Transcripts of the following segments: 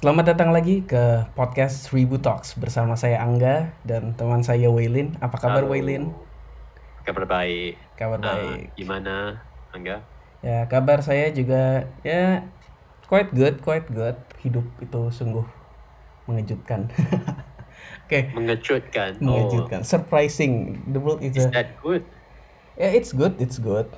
Selamat datang lagi ke podcast Ribu Talks bersama saya Angga dan teman saya Waylin. Apa kabar Halo. Waylin? Kabar baik. Kabar Ah, baik. gimana, Angga? Ya, kabar saya juga ya quite good, quite good. Hidup itu sungguh mengejutkan. Oke, Mengejutkan. mengejutkan, surprising. The world is Oh, is a that good? Yeah, it's good, it's good.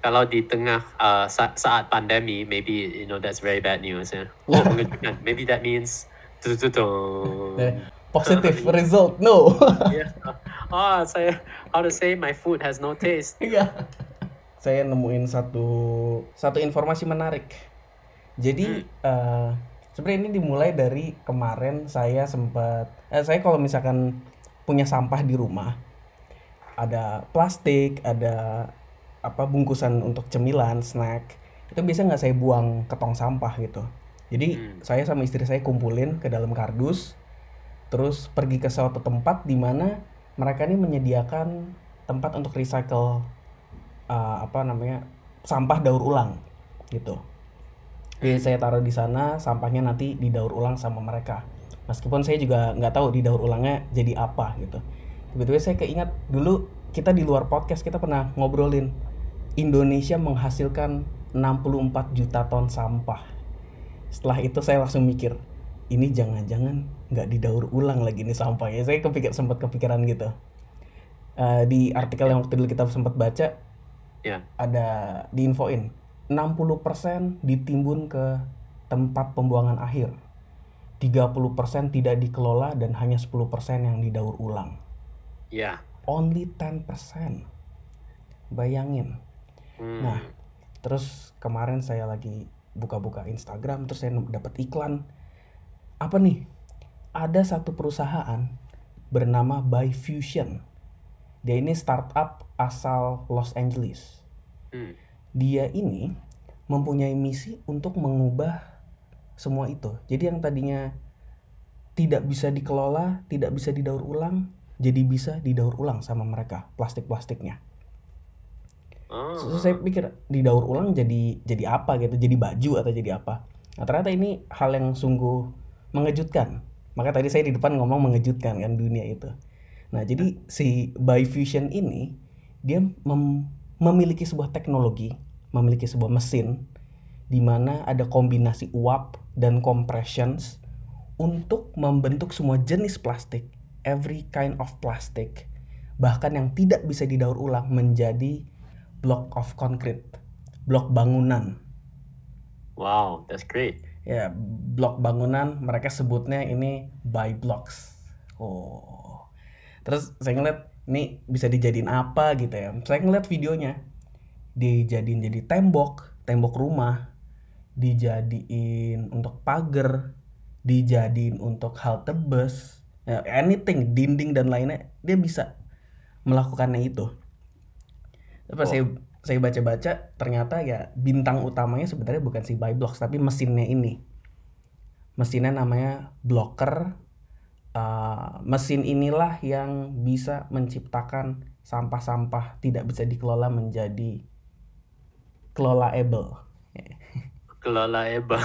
Kalau di tengah uh, sa- saat pandemi, maybe you know that's very bad news. Ya. Oh, mengejutkan. maybe that means. The positive result. No. yeah. Ah, saya how to say my food has no taste. Iya. Saya nemuin satu satu informasi menarik. Jadi eh, sebenarnya ini dimulai dari kemarin saya sempat eh, saya kalau misalkan punya sampah di rumah ada plastik, ada apa bungkusan untuk cemilan, snack itu biasa nggak saya buang ke tong sampah gitu. Jadi Hmm. saya sama istri saya kumpulin ke dalam kardus, terus pergi ke suatu tempat di mana mereka ini menyediakan tempat untuk recycle uh, apa namanya sampah daur ulang gitu. Jadi saya taruh di sana, sampahnya nanti didaur ulang sama mereka. Meskipun saya juga nggak tahu didaur ulangnya jadi apa gitu. Tiba-tiba saya keingat dulu kita di luar podcast kita pernah ngobrolin Indonesia menghasilkan 64 juta ton sampah. Setelah itu saya langsung mikir, ini jangan-jangan nggak didaur ulang lagi nih sampahnya. Saya kepikir sempat kepikiran gitu. Eh, di artikel yang waktu dulu kita sempat baca Ya. ada diinfoin 60% ditimbun ke tempat pembuangan akhir. 30% tidak dikelola dan hanya 10% yang didaur ulang. Ya. Only 10%. Bayangin. Hmm. Nah, terus kemarin saya lagi buka-buka Instagram terus saya dapat iklan. Apa nih? Ada satu perusahaan bernama Byfusion. Dia ini startup asal Los Angeles. Hmm. Dia ini mempunyai misi untuk mengubah semua itu. Jadi yang tadinya tidak bisa dikelola, tidak bisa didaur ulang, jadi bisa didaur ulang sama mereka plastik-plastiknya. Terus saya pikir didaur ulang jadi jadi apa gitu, jadi baju atau jadi apa. Nah, ternyata ini hal yang sungguh mengejutkan. Maka tadi saya di depan ngomong mengejutkan kan dunia itu. Nah, jadi si Byfusion ini dia mem- memiliki sebuah teknologi, memiliki sebuah mesin di mana ada kombinasi uap dan compressions untuk membentuk semua jenis plastik, every kind of plastic, bahkan yang tidak bisa didaur ulang menjadi block of concrete, blok bangunan. Wow, that's great. Ya, blok bangunan mereka sebutnya ini by blocks. Oh. Terus saya ngeliat ini bisa dijadiin apa gitu ya. Saya ngeliat videonya dijadiin jadi tembok, tembok rumah, dijadiin untuk pagar, dijadiin untuk halte bus, ya, anything, dinding dan lainnya dia bisa melakukannya itu. Pas Oh. saya saya baca-baca ternyata ya bintang utamanya sebenarnya bukan si Byblocks tapi mesinnya ini. Mesinnya namanya Blocker. Uh, mesin inilah yang bisa menciptakan sampah-sampah tidak bisa dikelola menjadi kelolaable. Kelola Eba.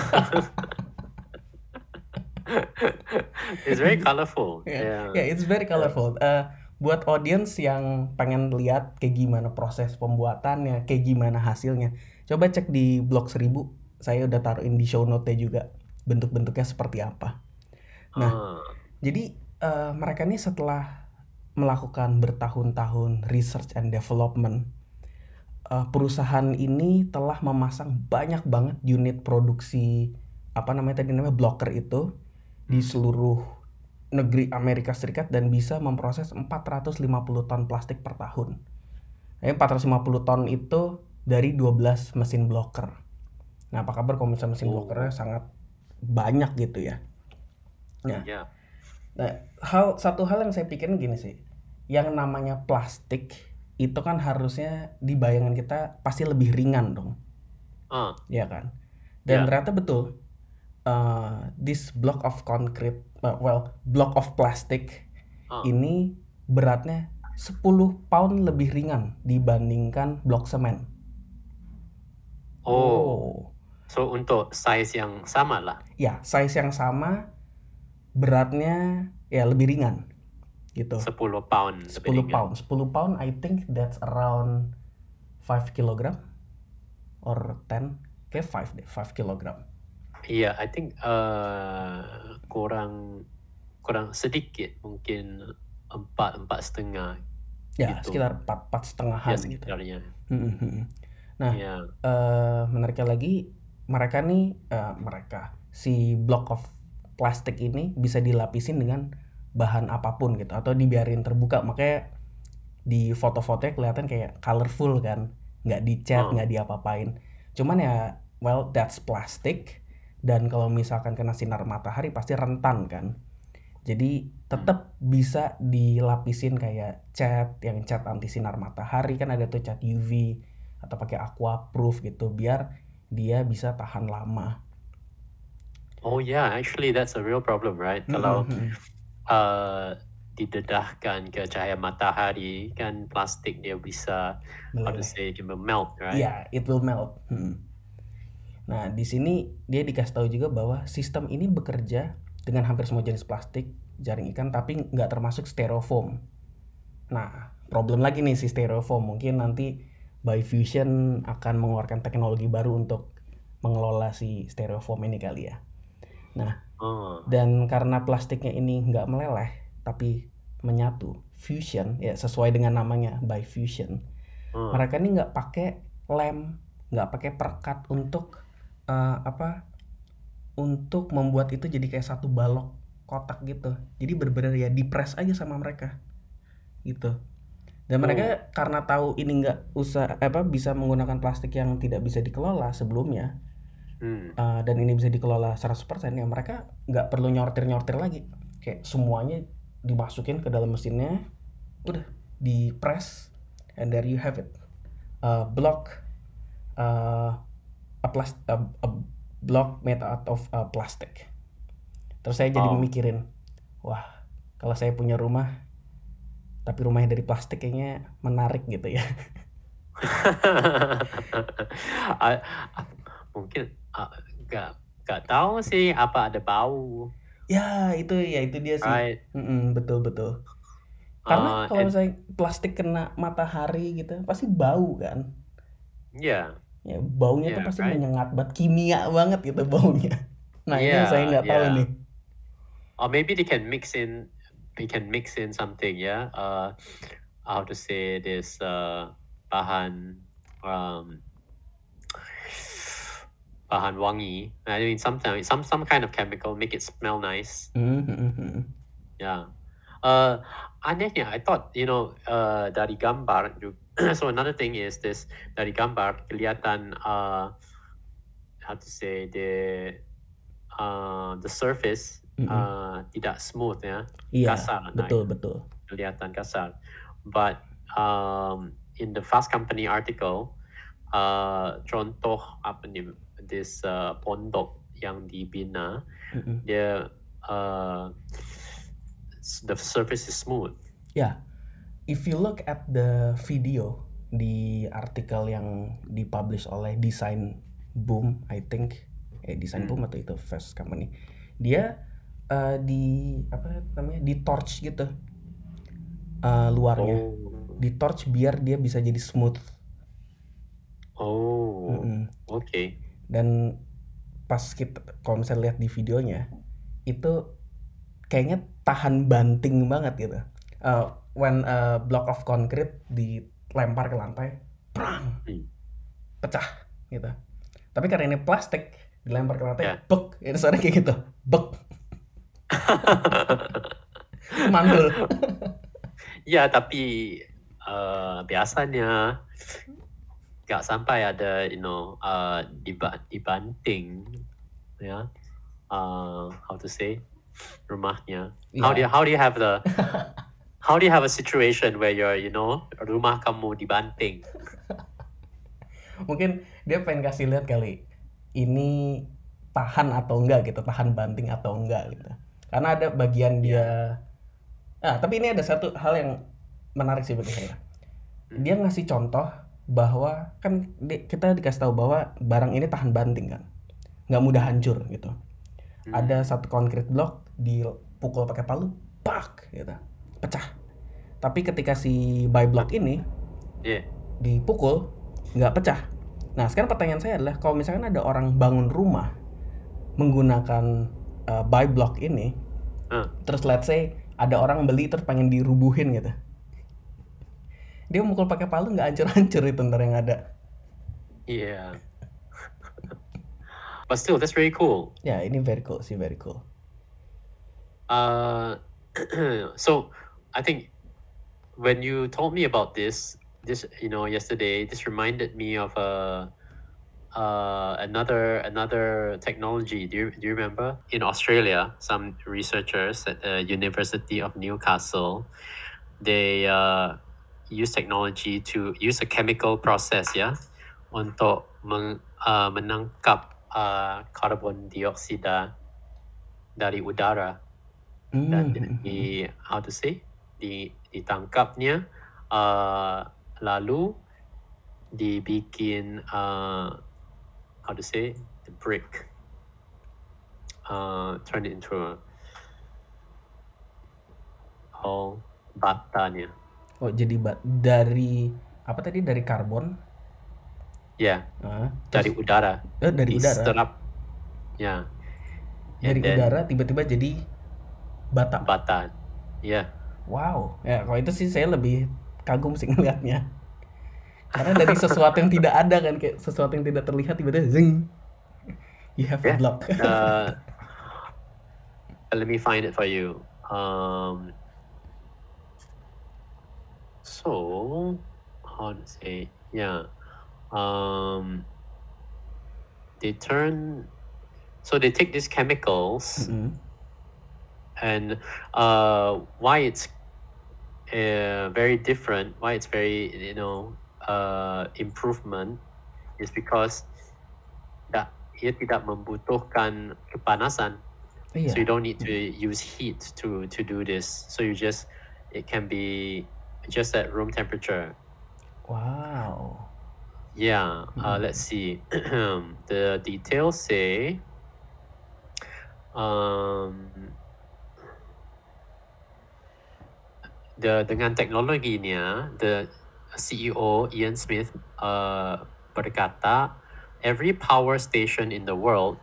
it's very colorful. Ya, Yeah. ya, it's very colorful. Uh, buat audience yang pengen lihat kayak gimana proses pembuatannya, kayak gimana hasilnya, coba cek di blog 1000. Saya udah taruhin di show note juga bentuk-bentuknya seperti apa. Nah, Ah. Jadi eh, mereka ini setelah melakukan bertahun-tahun research and development, eh, perusahaan ini telah memasang banyak banget unit produksi apa namanya tadi namanya blocker itu di seluruh negeri Amerika Serikat dan bisa memproses 450 ton plastik per tahun. Nah, 450 ton itu dari 12 mesin blocker. Nah, apa kabar kalau misalnya mesin Oh. blockernya sangat banyak gitu ya. Nah, Yeah. Nah, hal satu hal yang saya pikirin gini sih, yang namanya plastik itu kan harusnya di bayangan kita pasti lebih ringan dong, Ah. ya kan? Dan Ya. ternyata betul, uh, this block of concrete, uh, well, block of plastic Ah. ini beratnya 10 pound lebih ringan dibandingkan blok semen. Oh. So untuk size yang sama lah. Ya, size yang sama, beratnya ya lebih ringan gitu. 10 pound 10 lebih ringan. pound. 10 pound I think that's around 5 kilogram or 10. Kayak 5 deh, 5 kilogram. Iya, I think uh, kurang kurang sedikit mungkin empat empat setengah Ya, Gitu. sekitar 4 4 setengahan ya gitu. sekitarnya. Hmm, hmm, hmm. Nah, Iya. eh menariknya lagi mereka nih eh, mereka si block of plastik ini bisa dilapisin dengan bahan apa pun gitu atau dibiarin terbuka makanya di foto-fotonya kelihatan kayak colorful kan nggak dicat Hmm. nggak diapa-apain cuman ya well that's plastic dan kalau misalkan kena sinar matahari pasti rentan kan jadi tetap bisa dilapisin kayak cat yang cat anti sinar matahari kan ada tuh cat UV atau pakai aqua proof gitu biar dia bisa tahan lama. Oh yeah, actually that's a real problem, right? Kalau Mm-mm, mm-mm. uh, didedahkan ke cahaya matahari kan plastik dia bisa how to Meleleh. say it will melt, right? Iya, it will melt. Mm. Nah, di sini dia dikasih tahu juga bahwa sistem ini bekerja dengan hampir semua jenis plastik jaring ikan tapi nggak termasuk styrofoam. Nah, problem lagi nih si styrofoam. Mungkin nanti Biofusion akan mengeluarkan teknologi baru untuk mengelola si styrofoam ini kali ya. Nah, Oh, dan karena plastiknya ini nggak meleleh tapi menyatu fusion ya sesuai dengan namanya by fusion oh. mereka ini nggak pakai lem nggak pakai perekat untuk eh, apa untuk membuat itu jadi kayak satu balok kotak gitu. Jadi bener-bener ya dipres aja sama mereka gitu. Dan mereka karena tahu ini nggak usah apa bisa menggunakan plastik yang tidak bisa dikelola sebelumnya Hmm. Uh, dan ini bisa dikelola 100% ya mereka nggak perlu nyortir-nyortir lagi. Kayak semuanya dimasukin ke dalam mesinnya udah di press and there you have it. A block uh, a, plas- a, a block made out of uh, plastic terus saya jadi Oh. mikirin wah kalau saya punya rumah tapi rumahnya dari plastik kayaknya menarik gitu ya mungkin nggak nggak tahu sih apa ada bau, ya itu ya itu dia sih right? Mm-mm, betul betul Karena Uh, kalau misalnya plastik kena matahari gitu, pasti bau kan. yeah, Ya baunya tuh Yeah, pasti right. menyengat banget, kimia banget gitu baunya. Nah ini yang Yeah, saya nggak tahu yeah. nih. or maybe they can mix in, they can mix in something, yeah. Uh, how to say this uh, bahan um, bahan wangi. I mean, sometimes some some kind of chemical make it smell nice. Hmm, hmm, hmm. Yeah. Uh, anehnya, I thought you know uh, dari gambar. so another thing is this dari gambar kelihatan uh, how to say the uh, the surface Mm-mm. uh, tidak smooth ya, Iya, kasar, nah, betul betul. kelihatan kasar. But um, in the Fast Company article, uh, contoh apa nih this uh, pondok yang dibina Mm-mm. dia uh, the surface is smooth. Ya, if you look at the video di artikel yang dipublish oleh Design Boom, I think, eh Design Hmm. Boom atau itu Fast Company, dia eh, di apa namanya di torch gitu eh, luarnya, Oh, di torch biar dia bisa jadi smooth. oh, Mm-mm. okay. Dan pas kita kalau misalnya lihat di videonya itu kayaknya tahan banting banget gitu. Eh, when a block of concrete dilempar ke lantai, prang, Hmm. pecah gitu. Tapi karena ini plastik dilempar ke lantai, Ya. bek, itu suara kayak gitu, bek, mantul. ya, tapi uh, biasanya nggak sampai ada you know uh, diba dibanting ya. Uh, how to say rumahnya. How do you, how do you have the how do you have a situation where you're you know rumah kamu dibanting? Mungkin dia pengen kasih lihat kali ini tahan atau enggak gitu, tahan banting atau enggak gitu. Karena ada bagian dia Ah, tapi ini ada satu hal yang menarik sih bagi saya. Dia ngasih contoh bahwa kan di- kita dikasih tahu bahwa barang ini tahan banting kan. nggak mudah hancur gitu. Hmm. Ada satu concrete block dipukul pakai palu, pak gitu, pecah. Tapi ketika si buy block ini Iya. dipukul nggak pecah. Nah sekarang pertanyaan saya adalah kalau misalkan ada orang bangun rumah menggunakan uh, buy block ini, Ah. terus let's say ada orang beli terus pengen dirubuhin gitu, dia mukul pakai palu nggak hancur-hancur itu ntar yang ada. Yeah. but still, that's very cool. Ya ini very cool sih very cool. Uh, so I think when you told me about this, this you know yesterday, this reminded me of a uh, another another technology. Do you do you remember in Australia? Some researchers at the University of Newcastle, they uh, use technology to use a chemical process, ya, untuk meng, uh, menangkap uh, karbon dioksida dari udara dan Hmm. di how to say ditangkapnya uh, lalu dibikin uh, how to say the brick. Uh, turn it into a oh batanya. Oh jadi ba- dari apa tadi? Dari karbon? ya. Ah, dari terus udara. Eh, dari udara. diserap ya. Dari and then udara tiba-tiba jadi bata. bata. Ya Wow, ya kalau itu sih saya lebih kagum sih ngelihatnya. Karena dari sesuatu yang tidak ada kan kayak sesuatu yang tidak terlihat tiba-tiba zing. You have a Yeah. block. uh, let me find it for you. Um, so, how to say? Yeah. Um, they turn. So they take these chemicals Mm-mm. and uh, why it's uh, very different. Why it's very you know uh, improvement is because that ia tidak membutuhkan kepanasan. Iya. So you don't need to use heat to to do this. So you just it can be just at room temperature. Wow. Yeah. Uh, Mm. let's see. the details say. Um, the dengan teknologinya, the CEO Ian Smith uh, berkata, every power station in the world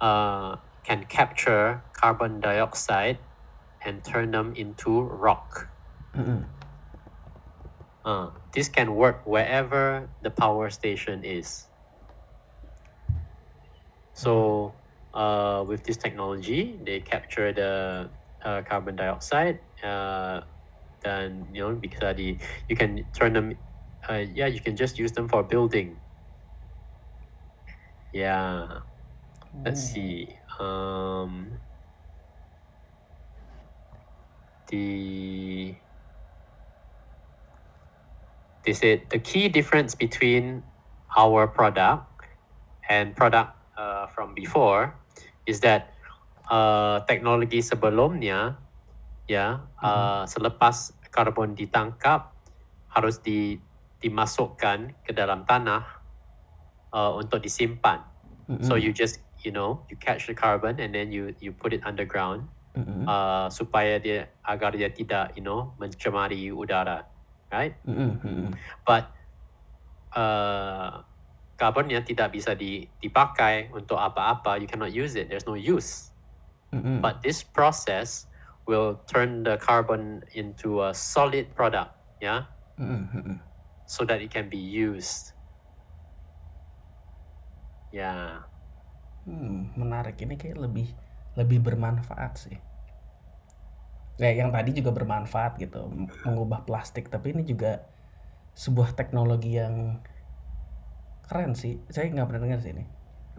uh, can capture carbon dioxide and turn them into rock. Mm-mm. Uh, this can work wherever the power station is. So, uh, with this technology, they capture the uh, carbon dioxide. Uh, then you know because the you can turn them. Uh, yeah, you can just use them for building. Yeah. Let's Oh. see. Um, the they said the key difference between our product and product uh, from before is that uh, teknologi sebelumnya ya uh, selepas karbon ditangkap harus di dimasukkan ke dalam tanah uh, untuk disimpan. Mm-mm. So you just you know you catch the carbon and then you you put it underground Mm-mm. uh, supaya dia agar dia tidak you know mencemari udara, right? Mm-mm. But uh, karbonnya tidak bisa di, dipakai untuk apa-apa. You cannot use it. There's no use. Mm-mm. But this process will turn the carbon into a solid product, yeah. Mm-mm. so that it can be used. Yeah. Hmm, menarik ini kayak lebih lebih bermanfaat sih. Kayak yang tadi juga bermanfaat gitu, mengubah plastik, tapi ini juga sebuah teknologi yang keren sih. Saya nggak pernah dengar sih ini.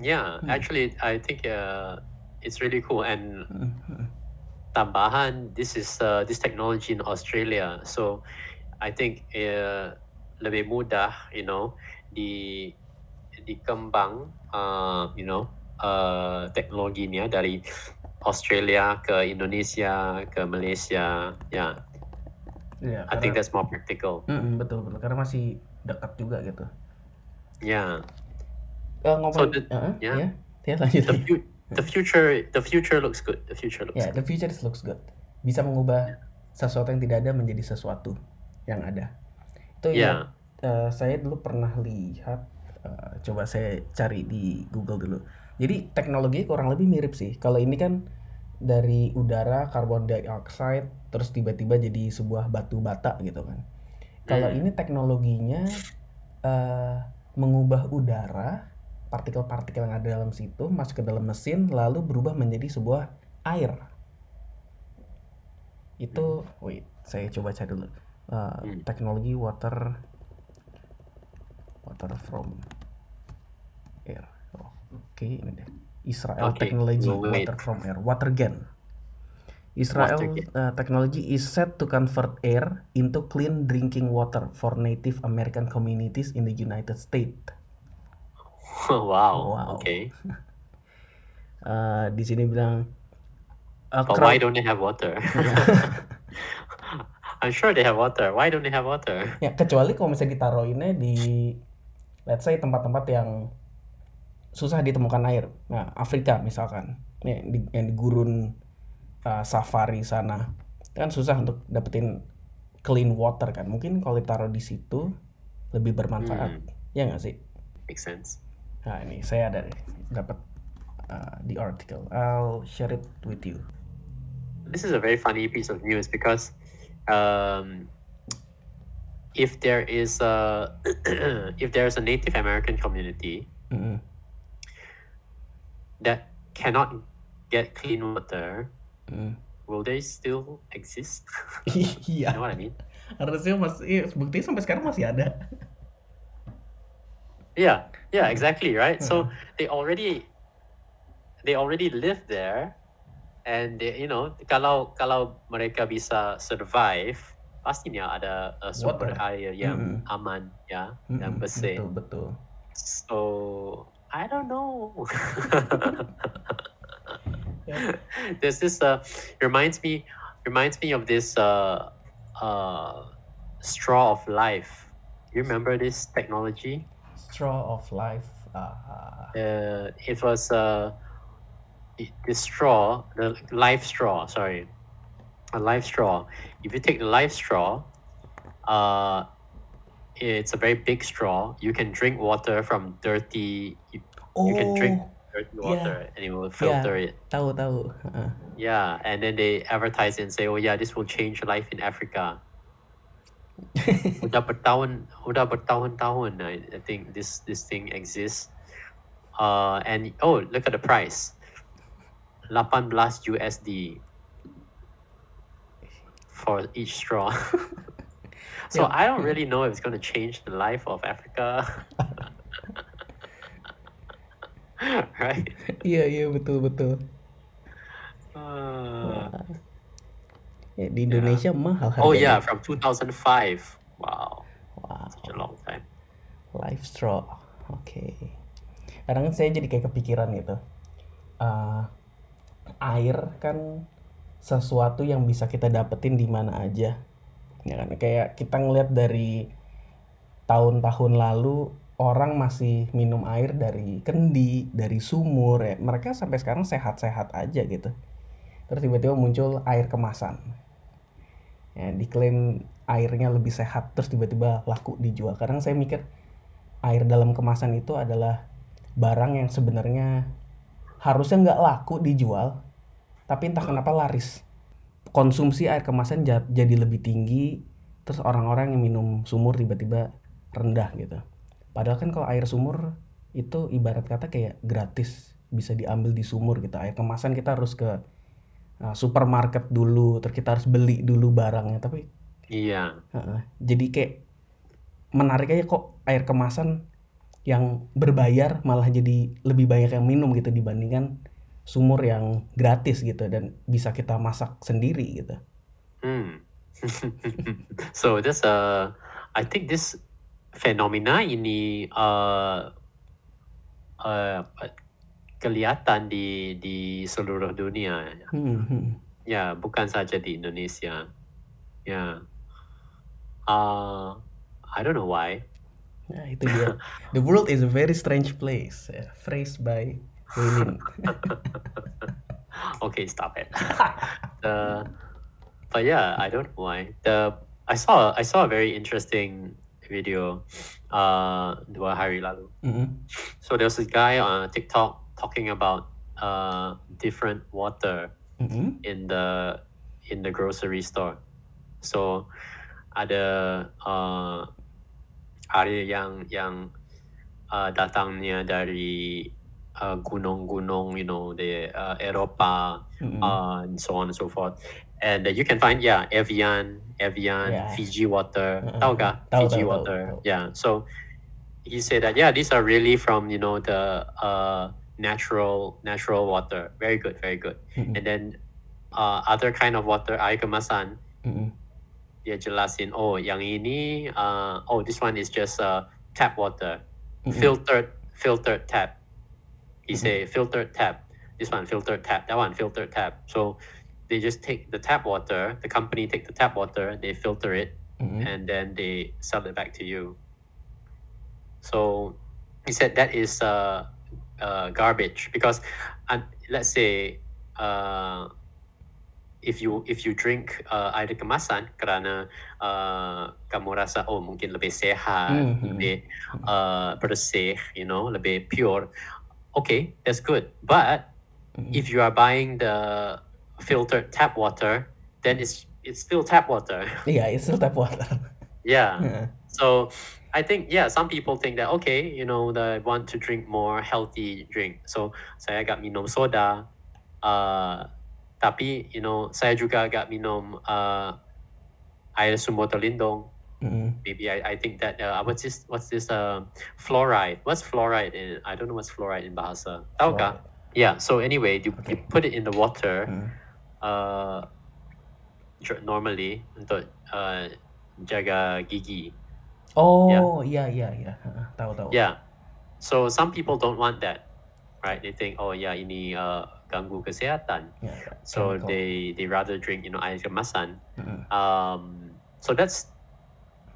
Yeah, Hmm. actually, I think uh, it's really cool. And Mm, mm, tambahan, this is uh, this technology in Australia. So I think uh, lebih mudah, you know, di dikembang, uh, you know, uh, teknologinya dari Australia ke Indonesia ke Malaysia. Yeah, Iya, I think that's more practical. Mm, betul betul karena masih dekat juga gitu. Yeah. Eh, ngomong, the- Heeh, yeah. ya. Ya lanjut. The, the future, the future looks good. The future looks Ya, good. the future looks good. Bisa mengubah sesuatu yang tidak ada menjadi sesuatu yang ada. Itu Yeah. ya eh, saya dulu pernah lihat eh, coba saya cari di Google dulu. Jadi teknologi kurang lebih mirip sih. Kalau ini kan dari udara karbon dioxide terus tiba-tiba jadi sebuah batu bata gitu kan. Kalau Hmm. ini teknologinya eh, mengubah udara, partikel-partikel yang ada dalam situ masuk ke dalam mesin lalu berubah menjadi sebuah air. Itu wait, saya coba cari dulu. Hmm. teknologi water water from air. Oh, Oke, ini deh. Israel Okay, Technology. Water from Air, Watergen. Israel Watergen. uh, technology is set to convert air into clean drinking water for Native American communities in the United States. wow. Wow. Okay. Uh, di sini bilang a But why don't they have water? I'm sure they have water. Why don't they have water? ya kecuali kalau misalnya ditaruhinnya di let's say tempat-tempat yang susah ditemukan air. Nah, Afrika misalkan, nih di, yang di gurun uh, safari sana kan susah untuk dapetin clean water kan. Mungkin kalau ditaruh di situ lebih bermanfaat. Hmm. Ya nggak sih? Makes sense. Nah, ini saya ada dapat uh, di article. I'll share it with you. This is a very funny piece of news because um, if there is a if there is a Native American community Mm-mm. that cannot get clean water, Mm. will they still exist? Iya. you know what I mean? Harusnya masih, buktinya sampai sekarang masih ada. Yeah, yeah, exactly, right? So Hmm. they already they already live there and they, you know, kalau kalau mereka bisa survive, pastinya ada uh, sumber Water. air yang Mm-mm. aman ya, Mm-mm, yang bersih. Betul, betul. So I don't know. Yeah. There's this uh reminds me reminds me of this uh uh straw of life. You remember this technology? Straw of life. Uh, uh, it was uh, the straw, the life straw. Sorry, a life straw. If you take the life straw, uh, it's a very big straw. You can drink water from dirty. You, oh, you can drink dirty water, and it will filter it. tahu tahu. Heeh. Yeah, and then they advertise and say, "Oh yeah, this will change life in Africa." Udah bertahun udah bertahun-tahun I, I think this this thing exists. Uh and oh look at the price. 18 USD for each straw. Yeah. so I don't really know if it's going to change the life of Africa. Right? Iya iya betul betul. Uh, Ya, di Indonesia mahal harganya. oh yeah from 2005 wow Wow. such a long time Life straw. Oke. Kadang saya jadi kayak kepikiran gitu. Eh, air kan sesuatu yang bisa kita dapetin di mana aja. Ya kan kayak kita ngeliat dari tahun-tahun lalu orang masih minum air dari kendi, dari sumur ya. Mereka sampai sekarang sehat-sehat aja gitu. Terus tiba-tiba muncul air kemasan. Ya, diklaim airnya lebih sehat terus tiba-tiba laku dijual. Kadang saya mikir air dalam kemasan itu adalah barang yang sebenarnya harusnya nggak laku dijual, tapi entah kenapa laris. Konsumsi air kemasan ja- jadi lebih tinggi, terus orang-orang yang minum sumur tiba-tiba rendah gitu. Padahal kan kalau air sumur itu ibarat kata kayak gratis, bisa diambil di sumur gitu. Air kemasan kita harus ke uh, supermarket dulu, terus kita harus beli dulu barangnya. Tapi iya. Jadi kayak menarik aja kok air kemasan yang berbayar malah jadi lebih banyak yang minum gitu dibandingkan sumur yang gratis gitu dan bisa kita masak sendiri gitu. Hmm. so this uh I think this fenomena ini uh, uh, kelihatan di di seluruh dunia Hmm, hmm. ya bukan saja di Indonesia ya uh, I don't know why Nah, itu dia. The world is a very strange place. Ya, phrased by Weilin. okay, stop it. the, but yeah, I don't know why. The I saw I saw a very interesting video uh dua hari lalu. Mm-mm. So there's a guy on TikTok talking about uh different water Mm-mm. in the in the grocery store. So ada uh, ada yang yang uh, datangnya dari uh, gunung-gunung, you know, the uh, Eropa, Mm-mm. uh, and so on and so forth. And uh, you can find yeah Evian, Evian, Yeah. Fiji water, Uh-uh. Tahu, Fiji tahu, water. tahu. Yeah. So he said that yeah, these are really from you know the uh, natural natural water. Very good, very good. Mm-mm. And then uh, other kind of water air kemasan Mm-mm. dia jelasin oh yang ini uh, oh this one is just uh, tap water Mm-mm. filtered filtered tap he say filtered tap this one filtered tap that one filtered tap so they just take the tap water the company take the tap water they filter it and then they sell it back to you so he said that is uh, uh, garbage because uh, let's say uh, if you if you drink uh, air kemasan kerana uh, kamu rasa oh mungkin lebih sehat Hmm, hmm. lebih uh, bersih you know lebih pure okay that's good but Mm-mm. if you are buying the filtered tap water then it's it's still tap water yeah it's still tap water. yeah Heeh. so I think yeah, some people think that okay, you know, they want to drink more healthy drink. So saya agak minum soda, uh, tapi you know saya juga agak minum uh, air sumber terlindung. Mm-mm. Maybe I, I think that uh, what's this what's this uh, fluoride? What's fluoride in? I don't know what's fluoride in bahasa. Tahu? Yeah. So anyway, you, you put it in the water. Mm. Uh, normally untuk uh, jaga gigi. Oh, yeah, yeah, iya. Heeh, Tahu tahu. Yeah. So some people don't want that, right? They think, oh yeah, ini uh, ganggu kesehatan. Iya. So Chemical. they they rather drink, you know, air kemasan. Mm-mm. Um, so that's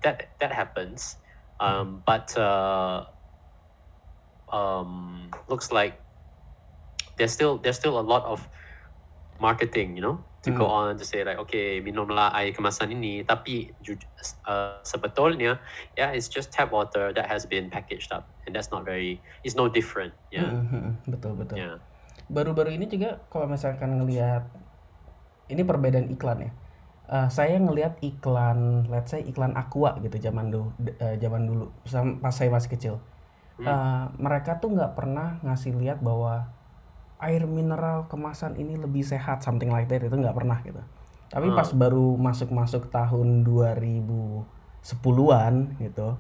that that happens. Um, but uh, um, looks like there's still there's still a lot of marketing, you know, to go on to say like, okay, minumlah air kemasan ini, tapi uh, sebetulnya, yeah, it's just tap water that has been packaged up, and that's not very, it's no different, yeah, mm-mm. Betul betul. yeah, Baru-baru ini juga kalau misalkan ngelihat ini perbedaan iklan ya. Eh, saya ngelihat iklan, let's say iklan Aqua gitu zaman dulu, eh, zaman dulu, pas saya masih kecil. Hmm. Eh, mereka tuh nggak pernah ngasih lihat bahwa air mineral kemasan ini lebih sehat, something like that itu nggak pernah gitu. Tapi pas Hmm. baru masuk-masuk tahun 2010-an gitu,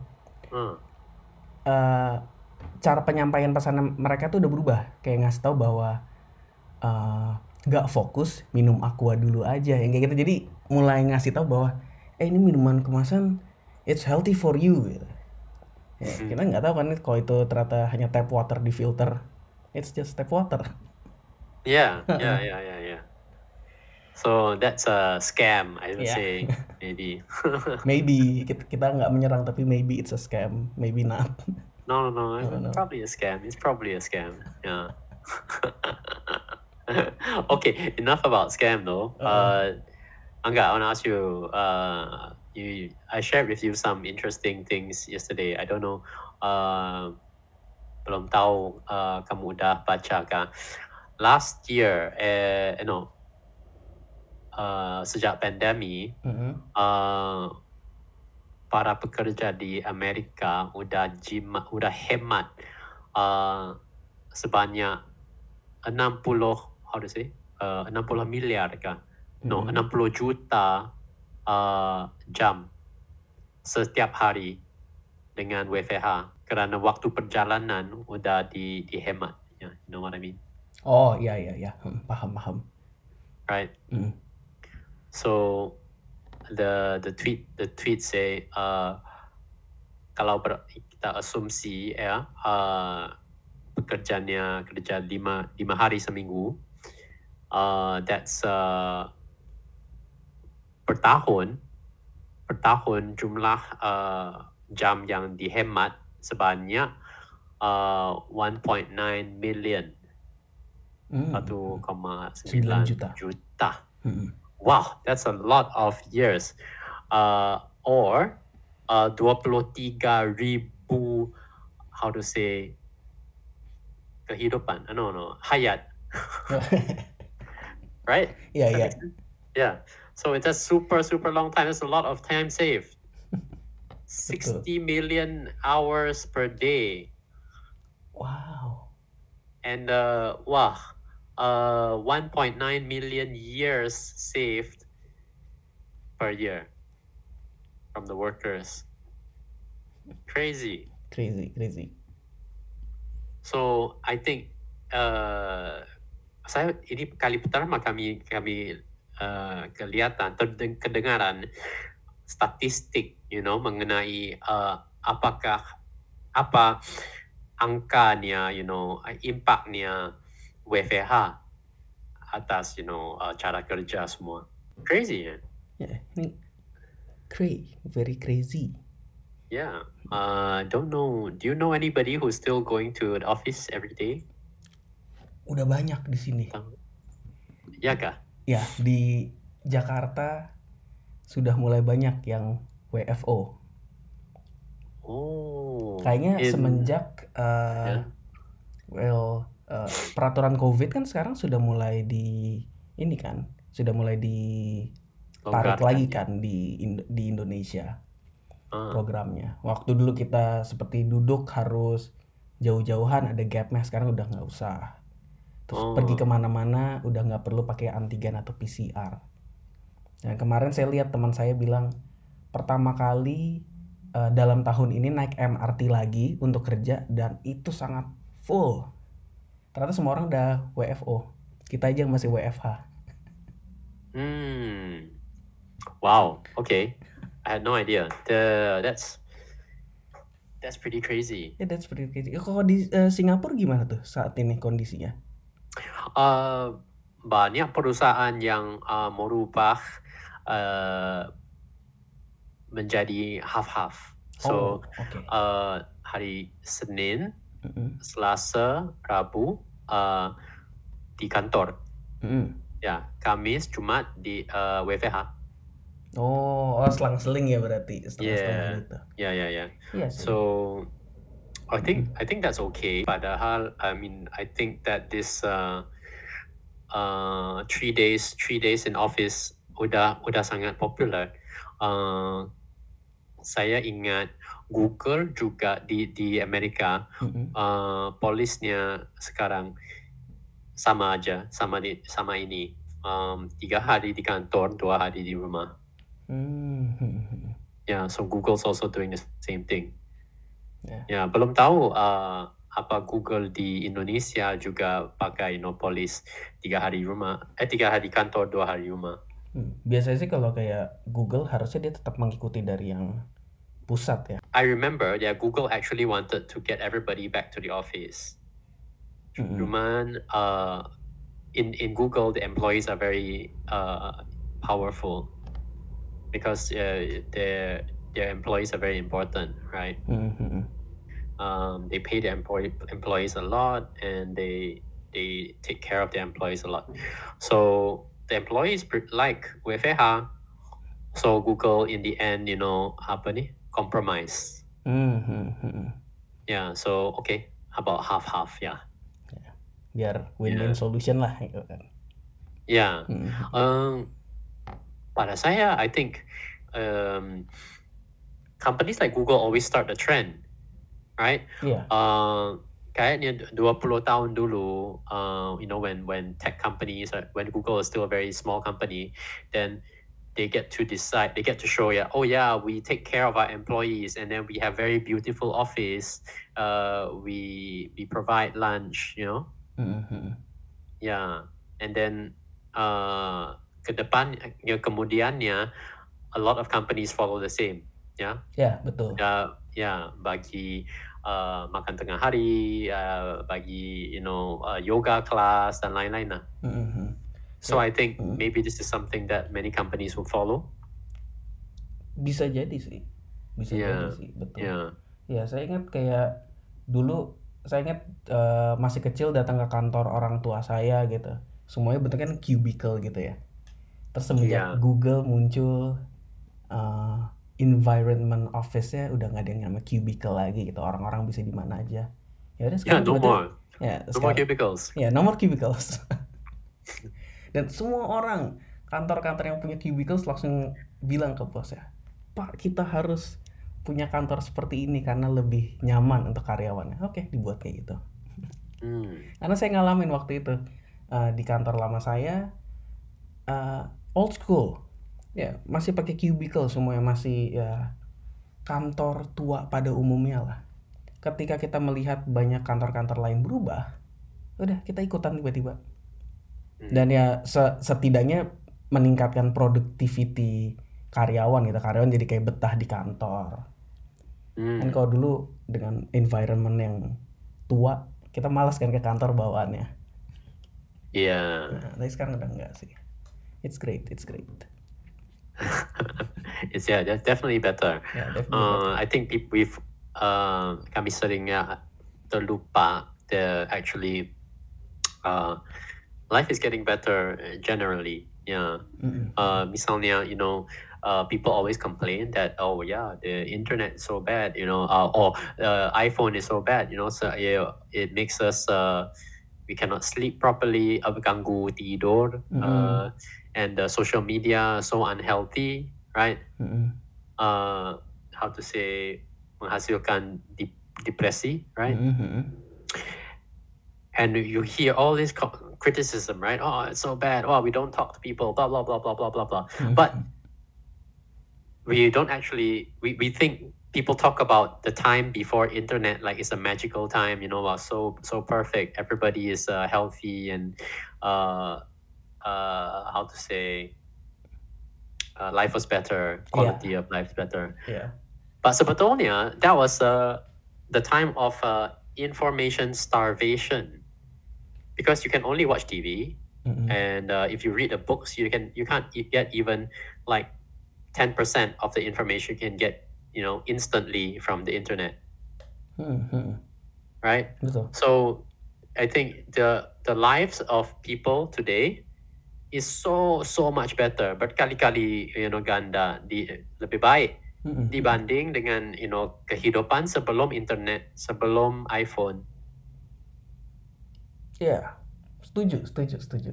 Hmm. eh, cara penyampaian pesan mereka tuh udah berubah kayak ngasih tahu bahwa nggak fokus minum aqua dulu aja yang kayak gitu jadi mulai ngasih tahu bahwa eh ini minuman kemasan it's healthy for you gitu. Ya, Hmm. kita nggak tahu kan kalau itu ternyata hanya tap water di filter it's just tap water Yeah, yeah, yeah, yeah, yeah. So that's a scam, I would Yeah. say, maybe. maybe kita, nggak menyerang tapi maybe it's a scam maybe not No, no, no. No, no. Probably a scam. It's probably a scam. Yeah. okay, enough about scam though. Uh-uh. Uh, Angga, I want to ask you. Uh, you, I shared with you some interesting things yesterday. I don't know. Uh, belum tahu uh, kamu udah baca kah? Last year, eh, no, uh, sejak pandemi, Mm-mm. uh, para pekerja di Amerika udah jima, udah hemat uh, sebanyak 60 how to say uh, 60 miliar kah? No, Mhm. 60 juta uh, jam setiap hari dengan WFH kerana waktu perjalanan udah di dihemat. Yeah, you know what I mean, oh iya iya iya Hmm, paham paham right? Mm. So the the tweet the tweet say uh, kalau ber, kita asumsi ya uh, pekerjaannya kerja lima lima hari seminggu uh, that's uh, per tahun per tahun jumlah uh, jam yang dihemat sebanyak uh, 1.9 million Hmm. 1,9 juta. juta. Mhm. Wow, that's a lot of years. Uh, or uh, 23 ribu, how to say, kehidupan. Uh, No, no, hayat, right? Iya, Does that iya. make sense? Yeah. So it's a super, super long time. That's a lot of time saved. 60 million hours per day. Wow. And uh, wow, uh, 1.9 million years saved per year from the workers. Crazy. Crazy, crazy. So I think uh, saya ini kali pertama kami kami uh, kelihatan terdeng- kedengaran statistik, you know, mengenai uh, apakah apa angkanya, you know, impactnya WFH atas, you know, uh, cara kerja semua. Crazy ya. Ya, ini cray, very crazy. Yeah. Uh, don't know. Do you know anybody who's still going to the office every day? Udah banyak di sini. Ya kah? Ya, di Jakarta sudah mulai banyak yang WFO. Oh. Kayaknya in- semenjak uh, Ya. well uh, peraturan COVID kan sekarang sudah mulai di ini kan, sudah mulai ditarik longgarkan lagi ya. kan di di Indonesia Ah. programnya. Waktu dulu kita seperti duduk harus jauh-jauhan ada gapnya, sekarang udah nggak usah. Terus Oh. pergi ke mana-mana udah nggak perlu pakai antigen atau PCR. Dan kemarin saya lihat teman saya bilang pertama kali eh, dalam tahun ini naik MRT lagi untuk kerja dan itu sangat full. Ternyata semua orang udah WFO. Kita aja yang masih WFH. Hmm. Wow. Okay. I had no idea. The that's that's pretty crazy. Ya that's pretty crazy. Kalau di eh, Singapura gimana tuh saat ini kondisinya? Uh, banyak perusahaan yang uh, merubah uh, menjadi half-half. oh, So oke. uh, hari Senin. Selasa, Rabu uh, di kantor. Mm-mm. Ya, Kamis, Jumat di uh, WFH. Oh, oh selang-seling ya berarti setengah-setengah Yeah. Ya, ya, ya. So I think I think that's okay. Padahal I mean I think that this uh, uh, three days three days in office udah udah sangat popular. Uh, saya ingat Google juga di di Amerika Mm-mm. uh, polisnya sekarang sama aja sama di sama ini um, tiga hari di kantor dua hari di rumah. Hmm, hmm, hmm. Yeah, so Google's also doing the same thing. Ya. Ya, belum tahu uh, apa Google di Indonesia juga pakai no polis tiga hari rumah, eh tiga hari kantor dua hari rumah. Hmm. Biasanya sih kalau kayak Google harusnya dia tetap mengikuti dari yang pusat ya. I remember that Google actually wanted to get everybody back to the office. Cuman uh, in in Google the employees are very uh, powerful because uh, their their employees are very important, right? Hmm, hmm, hmm. um, they pay their employee, employees a lot and they they take care of their employees a lot. So the employees like WFH. So Google in the end, you know, apa compromise. Hmm, hmm, hmm. Yeah. So okay, about half half. Yeah. Biar win-win Yeah. solution lah gitu kan. Yeah. Hmm. Um, pada saya, I think um, companies like Google always start the trend, right? Iya. Uh, kayaknya 20 tahun dulu, uh, you know, when when tech companies, are, when Google is still a very small company, then they get to decide, they get to show, yeah, oh yeah, we take care of our employees, and then we have very beautiful office. Uh, we we provide lunch, you know, Hmm, hmm. yeah, and then uh, ke depan, ya, kemudiannya, a lot of companies follow the same, yeah. Ya, betul. ya ya bagi uh, makan tengah hari uh, bagi you know uh, yoga class dan lain-lain lah. Hmm, hmm. So I think Mm. maybe this is something that many companies will follow. Bisa jadi sih. Bisa Iya, jadi sih, betul. Yeah. Ya, saya ingat kayak dulu saya ingat eh, masih kecil datang ke kantor orang tua saya gitu semuanya bentuknya kan cubicle gitu ya terus semenjak Iya. Google muncul eh, environment office-nya udah nggak ada yang namanya cubicle lagi gitu orang-orang bisa di mana aja ya udah Yeah, sekarang no more. ya No more cubicles. ya nomor cubicles dan semua orang kantor-kantor yang punya cubicles langsung bilang ke bosnya pak kita harus punya kantor seperti ini karena lebih nyaman untuk karyawannya. Oke dibuat kayak gitu. Hmm. karena saya ngalamin waktu itu eh, di kantor lama saya eh, old school. Ya masih pakai cubicle semuanya masih ya kantor tua pada umumnya lah. Ketika kita melihat banyak kantor-kantor lain berubah udah kita ikutan tiba-tiba Hmm. dan ya se- setidaknya meningkatkan productivity karyawan gitu karyawan jadi kayak betah di kantor Hmm. kan kalau dulu dengan environment yang tua kita malas kan ke kantor bawaannya Yeah. nah, tapi sekarang udah enggak sih it's great it's great it's yeah, that's definitely better. ya definitely Uh, I think peop- we've uh, kami sering ya terlupa the actually uh, life is getting better uh, generally. Yeah. Mm-mm. Uh, misalnya, you know, uh, people always complain that oh yeah, the internet is so bad, you know, uh, or uh, iPhone is so bad, you know, so yeah, it makes us uh, we cannot sleep properly, ganggu tidur, uh, and the social media so unhealthy, right? Mm-mm. uh, how to say menghasilkan dep- depresi, right? Mm-mm. And you hear all these. co- criticism, right? Oh, it's so bad. Oh, we don't talk to people. Blah blah blah blah blah blah blah. But we don't actually. We, we think people talk about the time before internet like it's a magical time. You know, wow, so so perfect. Everybody is uh, healthy and uh, uh, how to say. Uh, life was better. Quality of life is better. yeah But sebetulnya that was uh, the time of uh, information starvation, because you can only watch TV, Mm-mm. and uh, if you read the books, you can you can't get even like ten percent of the information you can get you know instantly from the internet, Mm-mm. right? So I think the the lives of people today is so so much better berkali-kali Kali, you know ganda di lebih baik Mm-mm. dibanding dengan you know kehidupan sebelum internet, sebelum iPhone. Ya setuju setuju setuju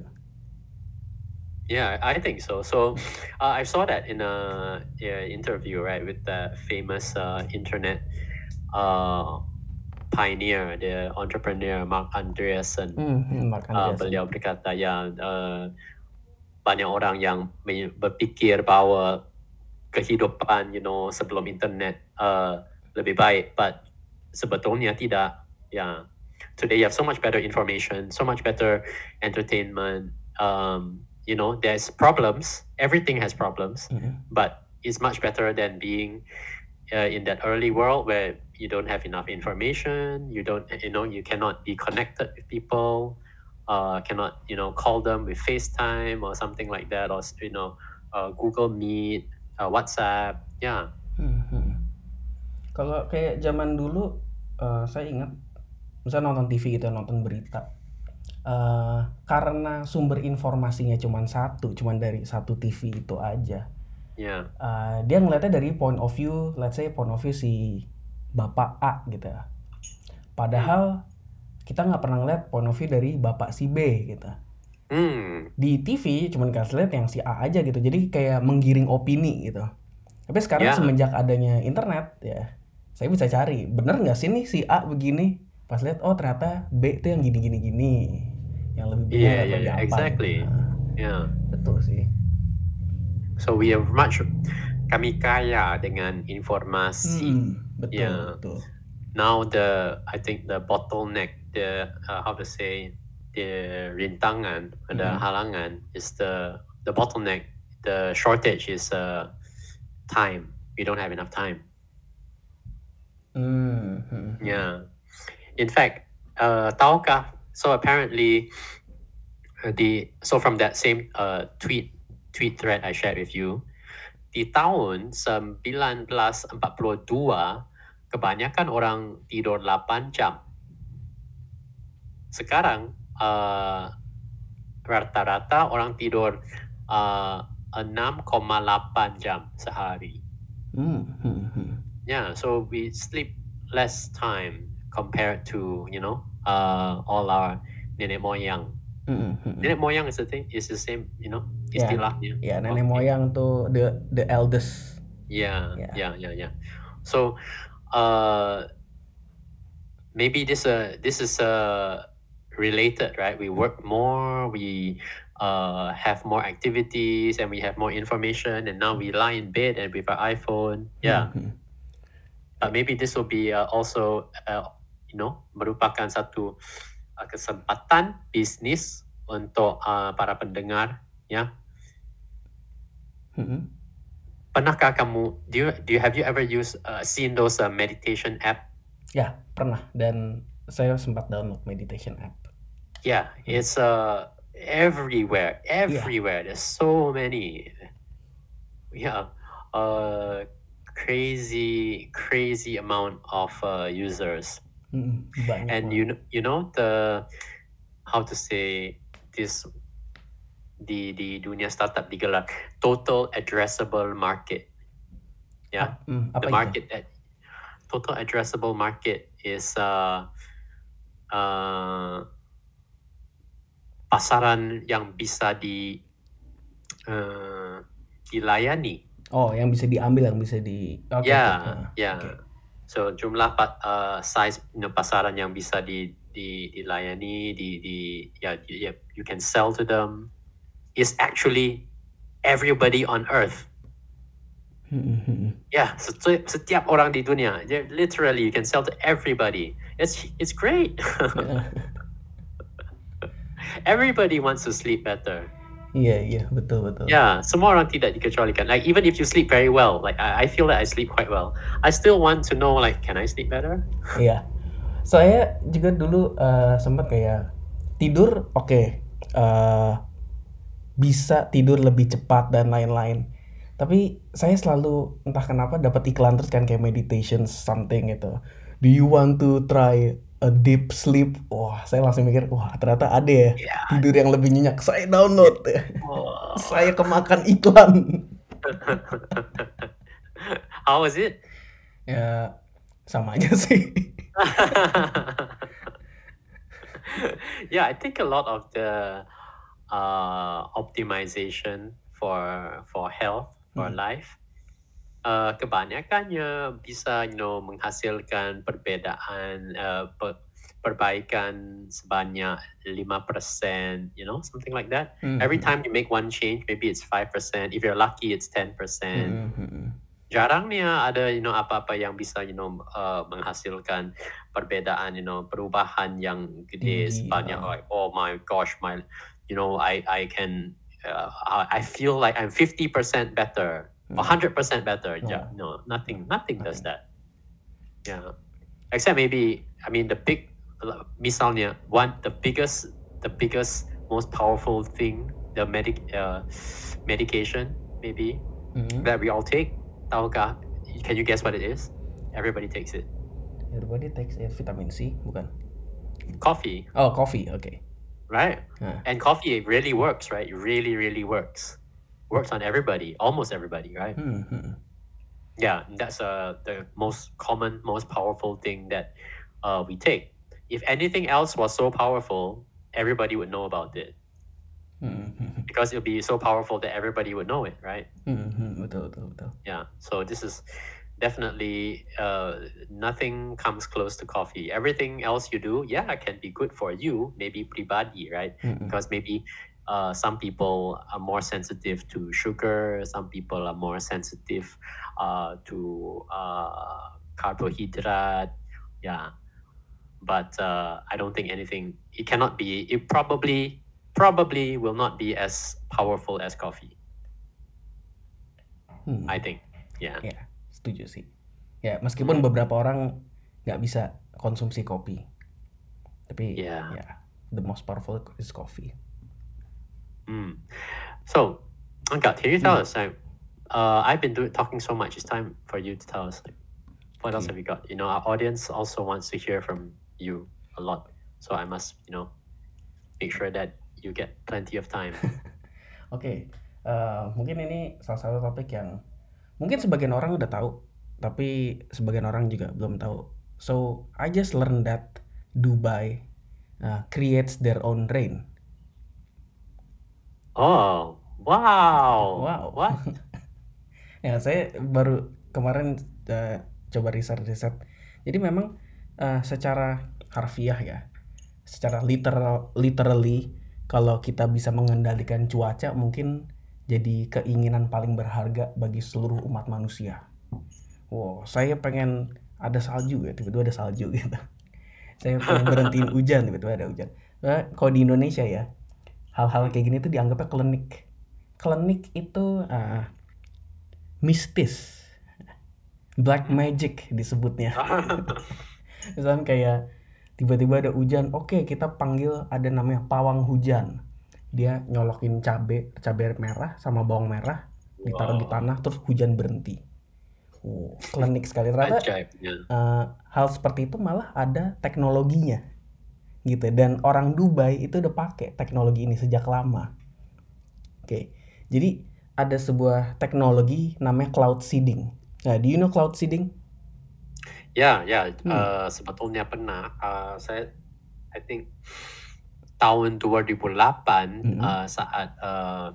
Yeah, I think so. So uh, I saw that in a yeah, interview right with the famous uh, internet uh, pioneer, the entrepreneur Mark Andreessen. Hmm, Mark Uh, Andreessen. beliau berkata ya uh, banyak orang yang berfikir bahwa kehidupan you know sebelum internet uh, lebih baik, but sebetulnya tidak. Ya, today you have so much better information, so much better entertainment. Um, you know, there's problems. Everything has problems, Mm-mm. but it's much better than being uh, in that early world where you don't have enough information. You don't, you know, you cannot be connected with people. Uh, cannot, you know, call them with FaceTime or something like that, or you know, uh, Google Meet, uh, WhatsApp. Yeah. Hmm. Kalau kayak zaman dulu, eh, saya ingat, misalnya nonton TV gitu, nonton berita, eh, karena sumber informasinya cuma satu, cuma dari satu TV itu aja. Yeah. eh, dia ngeliatnya dari point of view, let's say point of view si bapak A gitu. ya. Padahal kita nggak pernah ngeliat point of view dari bapak si B gitu. Hmm. Di TV cuman kasih lihat yang si A aja gitu. Jadi kayak menggiring opini gitu. Tapi sekarang Ya. semenjak adanya internet ya, saya bisa cari bener nggak sih nih si A begini. Pas lihat oh ternyata B itu yang gini gini gini, yang lebih benar iya, lebih iya, apa. exactly. Nah, Yeah. betul sih. So we are much kami kaya dengan informasi. Hmm, betul Ya. betul. Now the I think the bottleneck, the uh, how to say the rintangan, the Mhm. halangan is the the bottleneck. The shortage is uh, time. We don't have enough time. Hmm. Yeah. In fact, uh, tahukah? So apparently, uh, the so from that same uh, tweet tweet thread I shared with you, di tahun 1942 kebanyakan orang tidur 8 jam. sekarang uh, rata-rata orang tidur uh, 6,8 jam sehari. Hmm, hmm. Yeah, so we sleep less time compared to you know uh, all our nenek moyang. Hmm. Nenek moyang is the thing is the same, you know, Yeah. istilahnya. Ya, nenek Okay. moyang tuh the the eldest. Yeah, Yeah. yeah, yeah, yeah. So, uh, maybe this uh this is uh related, right? We work more, we uh have more activities, and we have more information, and now we lie in bed and with our iPhone. Yeah, Hmm, hmm. but maybe this will be uh, also uh, you know merupakan satu uh, kesempatan bisnis untuk uh, para pendengar. Ya, Hmm, hmm. pernahkah kamu do you, do you have you ever used uh, seen those uh, meditation app? Ya, pernah dan saya sempat download meditation app. Yeah, it's uh everywhere, everywhere. There's so many. Yeah, uh, crazy, crazy amount of uh, users, Hmm, banyak and banget. you know, you know the how to say this di di dunia startup digelar total addressable market. Yeah, Hmm, apa the itu? market that total addressable market is uh, uh, pasaran yang bisa di uh, dilayani. Oh, yang bisa diambil, yang bisa di. Ya, oke. Ah, ya. oke. So jumlah uh, size you know, pasaran yang bisa di, di dilayani di di ya you, you can sell to them is actually everybody on earth. yeah, hmm, hmm. Setiap, setiap orang di dunia. Literally, you can sell to everybody. It's it's great. Everybody wants to sleep better. Iya, iya, betul, betul. Ya, semua orang tidak dikecualikan. Like even if you sleep very well, like I, I feel that I sleep quite well. I still want to know like can I sleep better? Iya. Saya juga dulu eh, sempat kayak tidur oke eh, bisa tidur lebih cepat dan lain-lain. Tapi saya selalu entah kenapa dapat iklan terus kan kayak meditation something gitu. Do you want to try a deep sleep? Wah, saya langsung mikir, wah ternyata ada ya Yeah. tidur yang lebih nyenyak. Saya download. Oh. saya kemakan iklan. How was it? Ya sama aja sih. yeah, I think a lot of the uh, optimization for for health for Hmm. life uh, kebanyakannya bisa you know menghasilkan perbedaan uh, pe- perbaikan sebanyak 5%, you know, something like that. Hmm, Every time you make one change, maybe it's 5%. If you're lucky, it's 10%. Hmm, hmm, hmm. jarangnya ada you know apa-apa yang bisa you know uh, menghasilkan perbedaan you know perubahan yang gede Tinggi, sebanyak like oh my gosh my you know I I can uh, I I feel like I'm 50% better Hmm. 100% better No. yeah no nothing nothing does Nothing. that yeah except maybe I mean the big misalnya one the biggest the biggest most powerful thing the medic uh, medication maybe Hmm. that we all take. Tahukah? Can you guess what it is? Everybody takes it. Everybody takes it vitamin C, bukan? Coffee, Oh, coffee. Okay. right? And coffee it really works, right? It really, really works. Works on everybody, almost everybody, right? Hmm, hmm. Yeah, that's uh, the most common, most powerful thing that uh, we take. If anything else was so powerful, everybody would know about it Hmm, hmm, because it'll be so powerful that everybody would know it, right? hmm, hmm. Betul, betul, betul. Yeah. So this is definitely uh, nothing comes close to coffee. Everything else you do, yeah, can be good for you, maybe pribadi, right? Hmm, hmm. Because maybe uh, some people are more sensitive to sugar, some people are more sensitive uh, to uh, carbohydrate, yeah. But uh, I don't think anything. It cannot be. It probably probably will not be as powerful as coffee. Hmm. I think. Yeah. Ya, setuju sih. Ya, meskipun beberapa orang nggak bisa konsumsi kopi, tapi Yeah. ya, the most powerful is coffee. Mm. So, Ankat, can you tell Mm. us? Like, uh, I've been do- talking so much. It's time for you to tell us. Like, what else Okay. have you got? You know, our audience also wants to hear from you a lot. So I must, you know, make sure that you get plenty of time. Oke, eh, mungkin ini salah satu topik yang mungkin sebagian orang udah tahu, tapi sebagian orang juga belum tahu. So I just learned that Dubai uh, creates their own rain. Oh, wow. Wow. What? Ya saya baru kemarin eh, coba riset-riset. Jadi memang eh, secara harfiah ya, secara literal literally kalau kita bisa mengendalikan cuaca mungkin jadi keinginan paling berharga bagi seluruh umat manusia. Wow, saya pengen ada salju ya, tiba-tiba ada salju gitu. Saya pengen berhentiin hujan, tiba-tiba ada hujan. Nah, kalau di Indonesia ya, hal-hal kayak gini tuh dianggapnya klinik. Klinik itu ah, mistis, black magic disebutnya. Misalnya kayak tiba-tiba ada hujan, oke kita panggil ada namanya pawang hujan. Dia nyolokin cabe, cabe merah sama bawang merah, ditaruh di Wow. tanah terus hujan berhenti. Wow, klinik sekali. Ternyata eh, hal seperti itu malah ada teknologinya gitu dan orang Dubai itu udah pakai teknologi ini sejak lama. Oke. Jadi ada sebuah teknologi namanya cloud seeding. Nah, do you know cloud seeding? Ya, ya. Hmm. eh, sebetulnya pernah. eh, saya, I think tahun 2008 Mhm. eh, saat eh,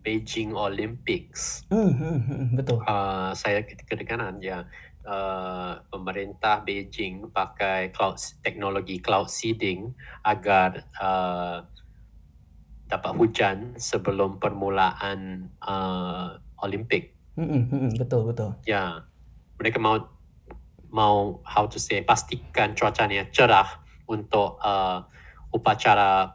Beijing Olympics, Hmm, hmm, hmm, betul. eh, saya kedengaran ya eh, pemerintah Beijing pakai cloud teknologi cloud seeding agar eh, dapat hujan sebelum permulaan eh, Olimpik. Hmm, hmm, betul, betul. Ya, mereka mau mau how to say pastikan cuacanya cerah untuk uh, upacara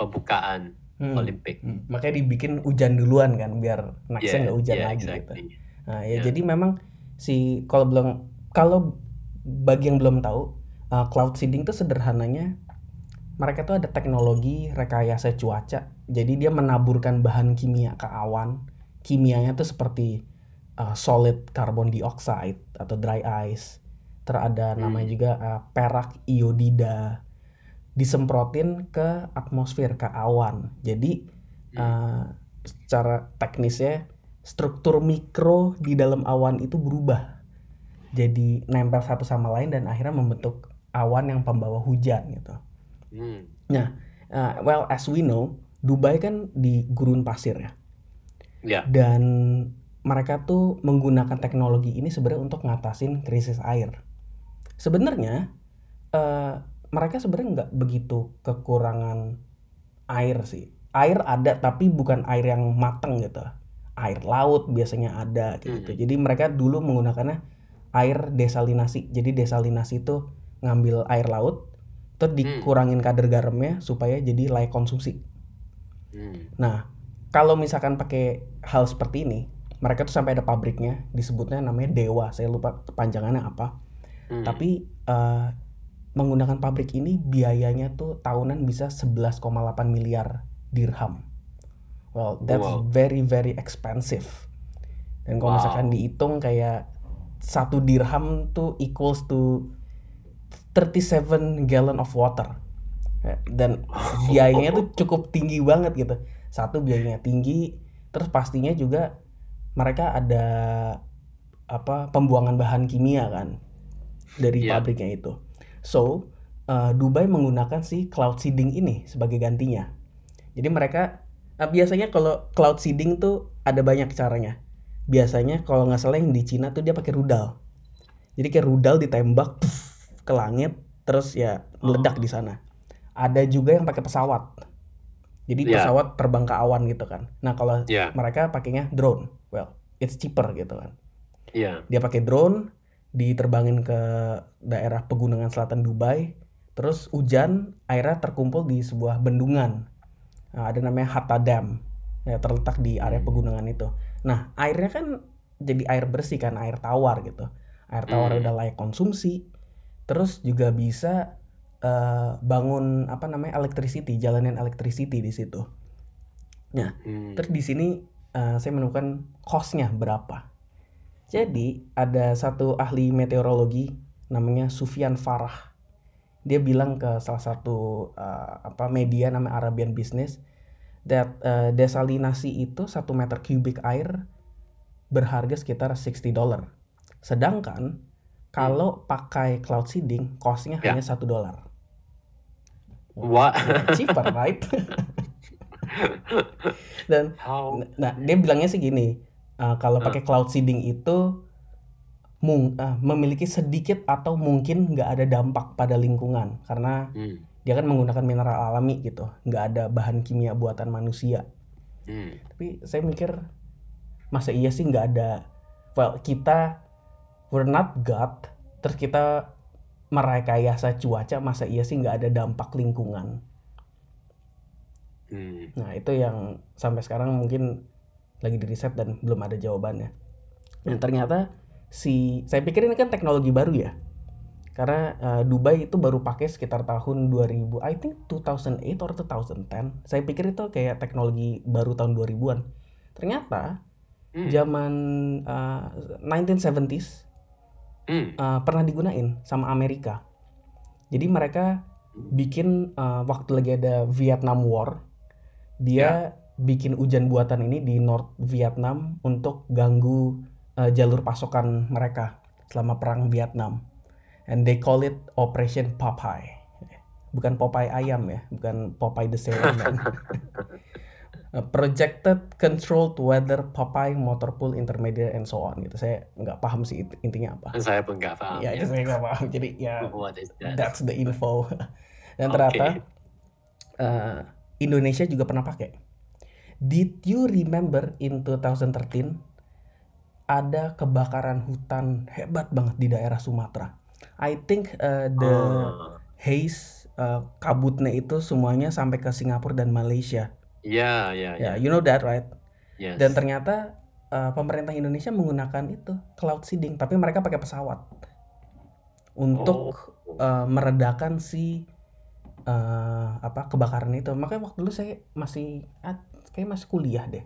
pembukaan Hmm, Olimpik. hmm. Makanya dibikin hujan duluan kan biar nextnya Yeah, nggak hujan yeah, lagi gitu. exactly. Nah, ya Ya. jadi memang si kalau belum kalau bagi yang belum tahu uh, cloud seeding itu sederhananya mereka tuh ada teknologi rekayasa cuaca. Jadi dia menaburkan bahan kimia ke awan. Kimianya tuh seperti uh, solid carbon dioxide atau dry ice. Terus ada namanya Hmm. juga uh, perak iodida. Disemprotin ke atmosfer ke awan. Jadi Hmm. uh, secara teknisnya struktur mikro di dalam awan itu berubah jadi nempel satu sama lain dan akhirnya membentuk awan yang pembawa hujan gitu. Hmm. Uh, well as we know Dubai kan di gurun pasir ya Ya, dan mereka tuh menggunakan teknologi ini sebenarnya untuk ngatasin krisis air. Sebenarnya eh, mereka sebenarnya nggak begitu kekurangan air sih. Air ada tapi bukan air yang mateng gitu. Air laut biasanya ada gitu. Hmm. Jadi mereka dulu menggunakannya air desalinasi. Jadi desalinasi itu ngambil air laut terus Hmm. dikurangin kadar garamnya supaya jadi layak konsumsi. Hmm. Nah, kalau misalkan pakai hal seperti ini, mereka tuh sampai ada pabriknya, disebutnya namanya Dewa. Saya lupa kepanjangannya apa. Hmm. Tapi eh, menggunakan pabrik ini biayanya tuh tahunan bisa 11,8 miliar dirham. Well, that's Wow. very very expensive. Dan kalau Wow. misalkan dihitung kayak satu dirham tuh equals to 37 gallon of water. Dan biayanya tuh cukup tinggi banget gitu. Satu biayanya tinggi, terus pastinya juga mereka ada apa pembuangan bahan kimia kan dari Iya. pabriknya itu. So eh, Dubai menggunakan si cloud seeding ini sebagai gantinya. Jadi mereka eh, biasanya kalau cloud seeding tuh ada banyak caranya. Biasanya kalau nggak salah yang di Cina tuh dia pakai rudal. Jadi kayak rudal ditembak puff, ke langit terus ya meledak Oh. di sana. Ada juga yang pakai pesawat. Jadi Iya. pesawat terbang ke awan gitu kan. Nah kalau Ya, mereka pakainya drone. Well, it's cheaper gitu kan. ya. Dia pakai drone, diterbangin ke daerah pegunungan selatan Dubai, terus hujan, airnya terkumpul di sebuah bendungan. Nah, ada namanya Hatta Dam, ya, terletak di area Hmm. pegunungan itu. Nah, airnya kan jadi air bersih kan, air tawar gitu. Air tawar Hmm. udah layak konsumsi, terus juga bisa eh, bangun apa namanya electricity, jalanan electricity di situ. Nah, Hmm. Terus di sini eh, saya menemukan cost-nya berapa. Jadi ada satu ahli meteorologi namanya Sufyan Farah. Dia bilang ke salah satu uh, apa media namanya Arabian Business that uh, desalinasi itu satu meter kubik air berharga sekitar 60 dolar. Sedangkan kalau pakai cloud seeding costnya Ya. hanya satu dolar. What? Cheaper, right? Dan How? nah dia bilangnya sih gini, uh, kalau Ah. pakai cloud seeding itu mung, uh, memiliki sedikit atau mungkin nggak ada dampak pada lingkungan karena Hmm. dia kan menggunakan mineral alami gitu, nggak ada bahan kimia buatan manusia. Hmm. Tapi saya mikir masa iya sih nggak ada well kita we're not God terus kita merekayasa cuaca masa iya sih nggak ada dampak lingkungan Hmm. nah itu yang sampai sekarang mungkin lagi di riset dan belum ada jawabannya dan ternyata si saya pikir ini kan teknologi baru ya karena uh, Dubai itu baru pakai sekitar tahun 2000 I think 2008 or 2010 saya pikir itu kayak teknologi baru tahun 2000-an ternyata Hmm. zaman uh, 1970s Hmm. uh, pernah digunain sama Amerika. Jadi mereka bikin uh, waktu lagi ada Vietnam War, dia bikin hujan buatan ini di North Vietnam untuk ganggu uh, jalur pasokan mereka selama perang Vietnam. And they call it Operation Popeye. Bukan Popeye ayam ya, bukan Popeye the Sailor Man. Projected controlled weather Popeye motor pool intermediate and so on gitu. Saya nggak paham sih int- intinya apa. Saya pun nggak paham. Ya, itu saya nggak paham. Jadi ya that? that's the info. Dan Oke. ternyata uh, Indonesia juga pernah pakai. Did you remember in 2013 ada kebakaran hutan hebat banget di daerah Sumatera. I think uh, the Ah. haze uh, kabutnya itu semuanya sampai ke Singapura dan Malaysia. Ya, ya, Ya, ya. you know that right? Yes. Dan ternyata uh, pemerintah Indonesia menggunakan itu cloud seeding, tapi mereka pakai pesawat untuk Oh. uh, meredakan si uh, apa kebakaran itu. Makanya waktu dulu saya masih ah, kayak masih kuliah deh.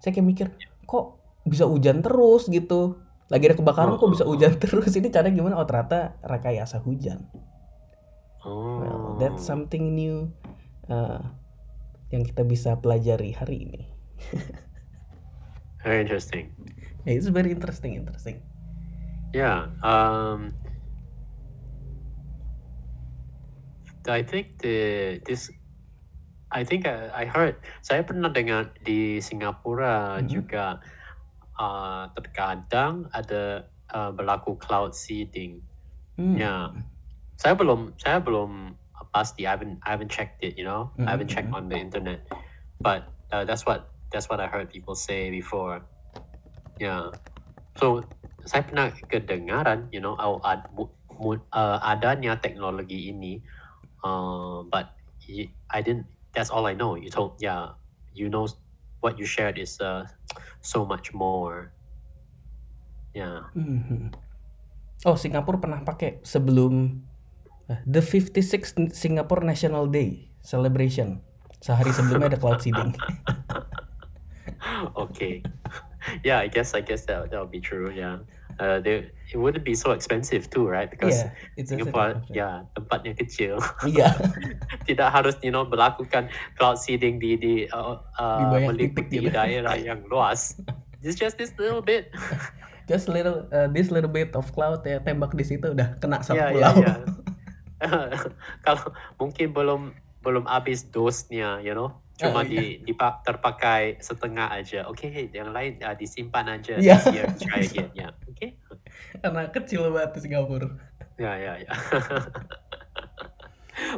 Saya kayak mikir kok bisa hujan terus gitu. Lagi ada kebakaran kok bisa hujan terus. Ini caranya gimana? Oh ternyata rekayasa hujan. Oh. Well, that's something new uh, yang kita bisa pelajari hari ini. Very interesting. Yeah, it's very interesting, interesting. Yeah. Um, I think the this I think I, I heard saya pernah dengar di Singapura Mhm. juga uh, terkadang ada uh, berlaku cloud seeding. Hmm. Ya. Saya belum saya belum pasti. I haven't I haven't checked it. You know, I haven't checked Mhm. on the internet. But uh, that's what that's what I heard people say before. Yeah. So saya pernah kedengaran, you know, oh, ad, mu- uh, adanya teknologi ini, uh, but I didn't. That's all I know. You told, yeah, you know, what you shared is uh, so much more. Yeah. Mhm. Oh, Singapura pernah pakai sebelum eh, the 56th Singapore National Day celebration. Sehari sebelumnya ada cloud seeding. okay. yeah, I guess I guess that that would be true. Yeah. Uh, they, it wouldn't be so expensive too, right? Because it's a Singapore, ya tempatnya kecil, Iya, tidak harus you know melakukan cloud seeding di di uh, Di uh, meliputi titik gitu. daerah yang luas. It's just this little bit. just little uh, this little bit of cloud ya tembak di situ udah kena satu ya pulau. ya. Kalau mungkin belum belum habis dosnya, you know, Oh, cuma iya. di dipa- terpakai setengah aja. Oke, yang lain uh, disimpan aja. Iya. This year try again. Ya, oke. Karena kecil banget di Singapura. Yeah, yeah, yeah.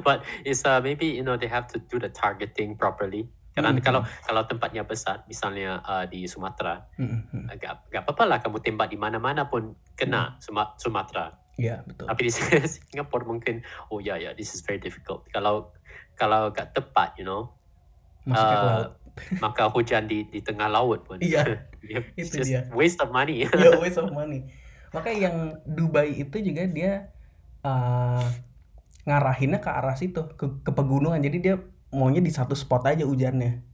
but it's uh, maybe you know they have to do the targeting properly. Karena Mhm. kalau kalau tempatnya besar, misalnya uh, di Sumatera, Mhm. agak nggak apa-apa lah kamu tembak di mana-mana pun kena Suma- Sumatera. Iya, betul. Tapi di Singapura mungkin, oh ya ya, this is very difficult. Kalau kalau nggak tepat, you know, Masuk ke uh, laut. maka hujan di di tengah laut pun. Iya, it's itu just dia. waste of money. Iya, waste of money. Makanya yang Dubai itu juga dia uh, ngarahinnya ke arah situ, ke, ke pegunungan. Jadi dia maunya di satu spot aja hujannya.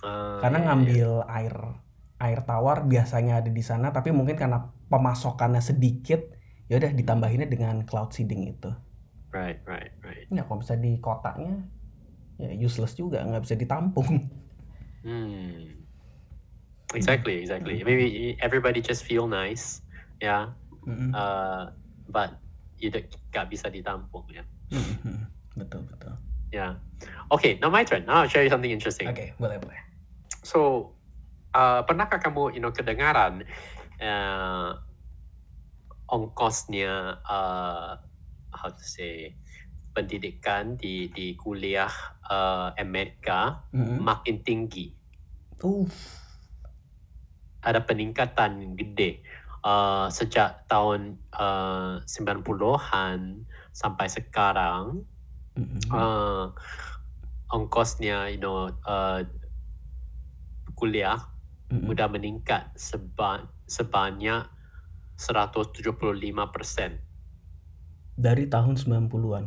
Ah, Karena iya, iya. ngambil air air tawar biasanya ada di sana, tapi mungkin karena pemasokannya sedikit, ya udah ditambahinnya dengan cloud seeding itu. Right, right, right. Ya kalau bisa di kotanya ya useless juga, nggak bisa ditampung. Hmm. Exactly, exactly. Maybe everybody just feel nice, yeah. Mm-mm. Uh, but you d- gak bisa ditampung, yeah. Mm-mm. Betul betul. Yeah. Okay, now my turn. Now I'll share you something interesting. Oke, boleh boleh. So, uh, pernahkah kamu, you know, kedengaran uh, ongkosnya, uh, how to say, pendidikan di di kuliah uh, Amerika Mm-mm. makin tinggi. Uff. Ada peningkatan gede uh, sejak tahun uh, 90-an sampai sekarang. Mm-mm. Uh, ongkosnya, you know, uh, kuliah Mm-mm. udah meningkat seba, sebanyak 175 persen. Dari tahun 90-an.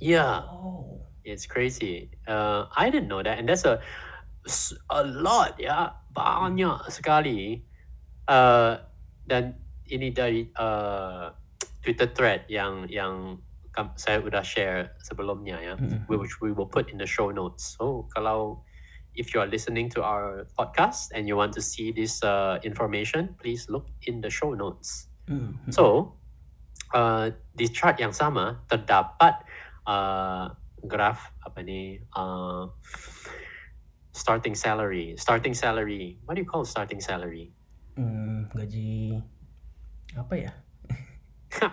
Yeah, Oh. it's crazy. Uh, I didn't know that, and that's a s- a lot Yeah, banyak sekali. Uh, dan ini dari uh, Twitter thread yang yang kam- saya udah share sebelumnya ya, Mm-mm. which we will put in the show notes. So kalau if you are listening to our podcast and you want to see this uh, information, please look in the show notes. Mm-mm. So, uh, di chart yang sama terdapat uh, graf apa ni uh, starting salary. Starting salary. What do you call starting salary? Hmm, gaji apa ya?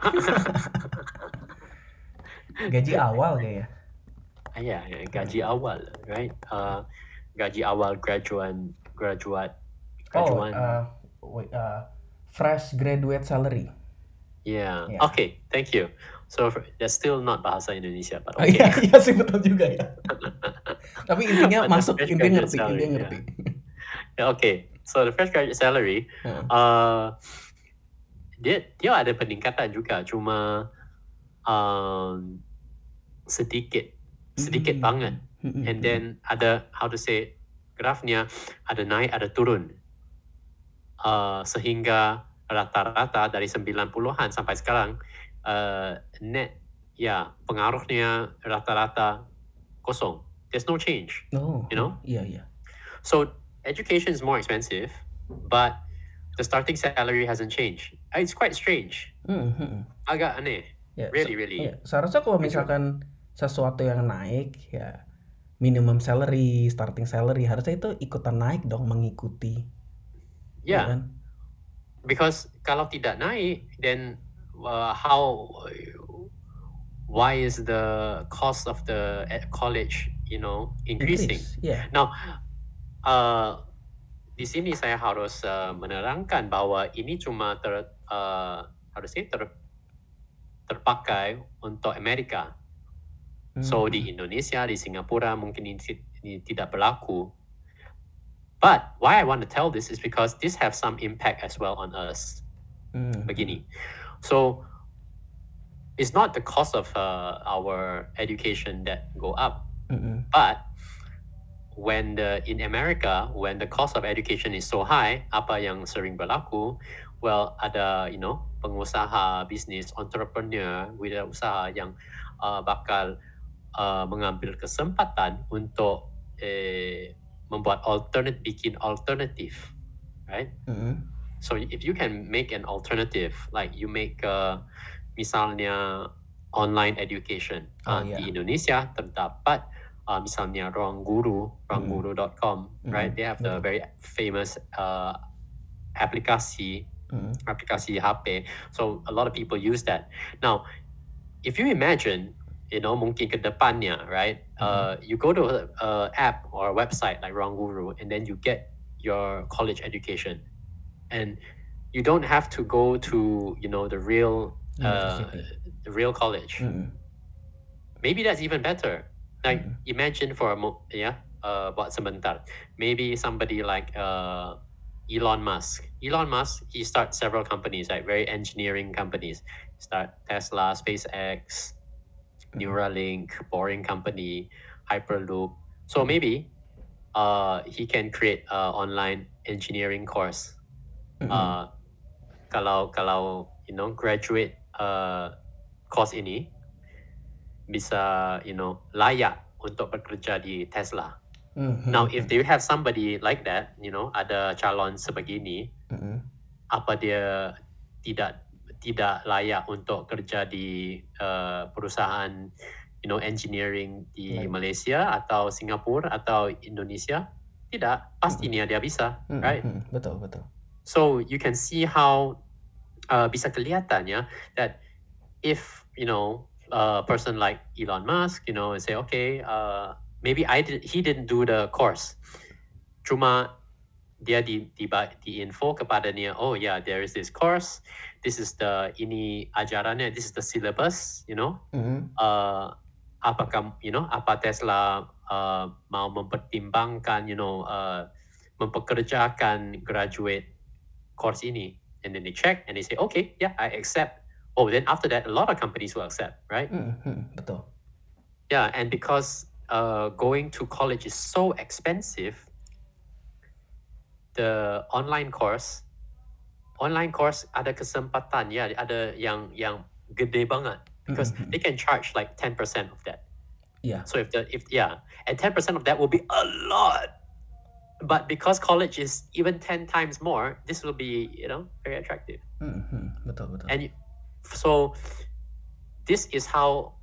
Gaji awal kayak ya. Ah, yeah, yeah, gaji awal, right? Uh, gaji awal graduate graduate Oh, graduate. uh, wait, uh, fresh graduate salary. yeah. yeah. Okay, thank you. So that's still not bahasa Indonesia, but Oh, okay. iya, iya sih betul juga ya. Tapi intinya But masuk, intinya ngerti, salary, intinya yeah. ngerti. Yeah, okay. So the fresh graduate salary uh, dia dia ada peningkatan juga cuma um, sedikit sedikit Hmm. banget Mm-mm. and then ada how to say grafnya ada naik ada turun uh, sehingga rata-rata dari 90-an sampai sekarang uh, net ya pengaruhnya rata-rata kosong there's no change Oh, you know? Iya, iya. So education is more expensive, but the starting salary hasn't changed. Uh, It's quite strange. Mm, mm, mm. Agak aneh. Ya, Really, se- really. iya. Seharusnya kalau misalkan sesuatu yang naik ya minimum salary, starting salary harusnya itu ikutan naik dong mengikuti. ya Yeah, kan? because kalau tidak naik, then uh, how? Why is the cost of the at college, you know, increasing? Increase. Iya. Now, uh, di sini saya harus uh, menerangkan bahwa ini cuma ter, uh, harus ter, terpakai untuk Amerika. So Hmm. di Indonesia, di Singapura mungkin ini, ini tidak berlaku. But why I want to tell this is because this have some impact as well on us. Hmm. Begini, so it's not the cost of uh, our education that go up, Mm-mm. but when the in America when the cost of education is so high, apa yang sering berlaku? Well, ada you know pengusaha bisnis entrepreneur wirausaha yang uh, bakal uh, mengambil kesempatan untuk eh, membuat alternate bikin alternatif, right? Mm-mm. So if you can make an alternative, like you make uh, misalnya online education Oh, uh, yeah. di Indonesia terdapat uh, misalnya Ruang Guru, ruangguru.com, right? Mm, They have the very famous uh, aplikasi Mm-mm. aplikasi HP. So a lot of people use that. Now, if you imagine, you know, mungkin ke depannya, right? Uh, you go to a, a app or a website like Ruang Guru, and then you get your college education, and you don't have to go to, you know, the real, uh, the real college. Mm-mm. Maybe that's even better. Like Mm. imagine for a mo- yeah, uh, buat sebentar. Maybe somebody like uh, Elon Musk. Elon Musk, he starts several companies, like very engineering companies. Start Tesla, SpaceX, Neuralink, Boring Company, Hyperloop. So maybe uh, he can create a online engineering course. Uh, kalau kalau you know graduate uh, course ini bisa you know layak untuk bekerja di Tesla. Mhm, Now if you have somebody like that, you know, ada calon sebegini, Mhm. apa dia tidak tidak layak untuk kerja di uh, perusahaan you know engineering di Lain. Malaysia atau Singapura atau Indonesia? Tidak, pastinya dia bisa, Mhm, right? Betul, betul. So you can see how uh, bisa kelihatan ya that if you know a person like Elon Musk, you know, say okay, uh, maybe I did he didn't do the course, cuma dia di di, di info kepadanya, oh yeah, there is this course, this is the ini ajarannya, this is the syllabus, you know, Mhm. uh, apakah you know apa Tesla uh, mau mempertimbangkan, you know, uh, mempekerjakan graduate course ini, and then they check and they say, okay, yeah, I accept. Oh, then after that, a lot of companies will accept, right? Mhm, mhm. Betul. Yeah, and because uh, going to college is so expensive, the online course, online course ada kesempatan ya, ada yang yang gede banget because Mhm, mhm. they can charge like 10% of that. Yeah. So if the if yeah, and 10% of that will be a lot. But because college is even 10 times more, this will be, you know, very attractive. Mhm, mhm. Betul, betul. And you, so this is how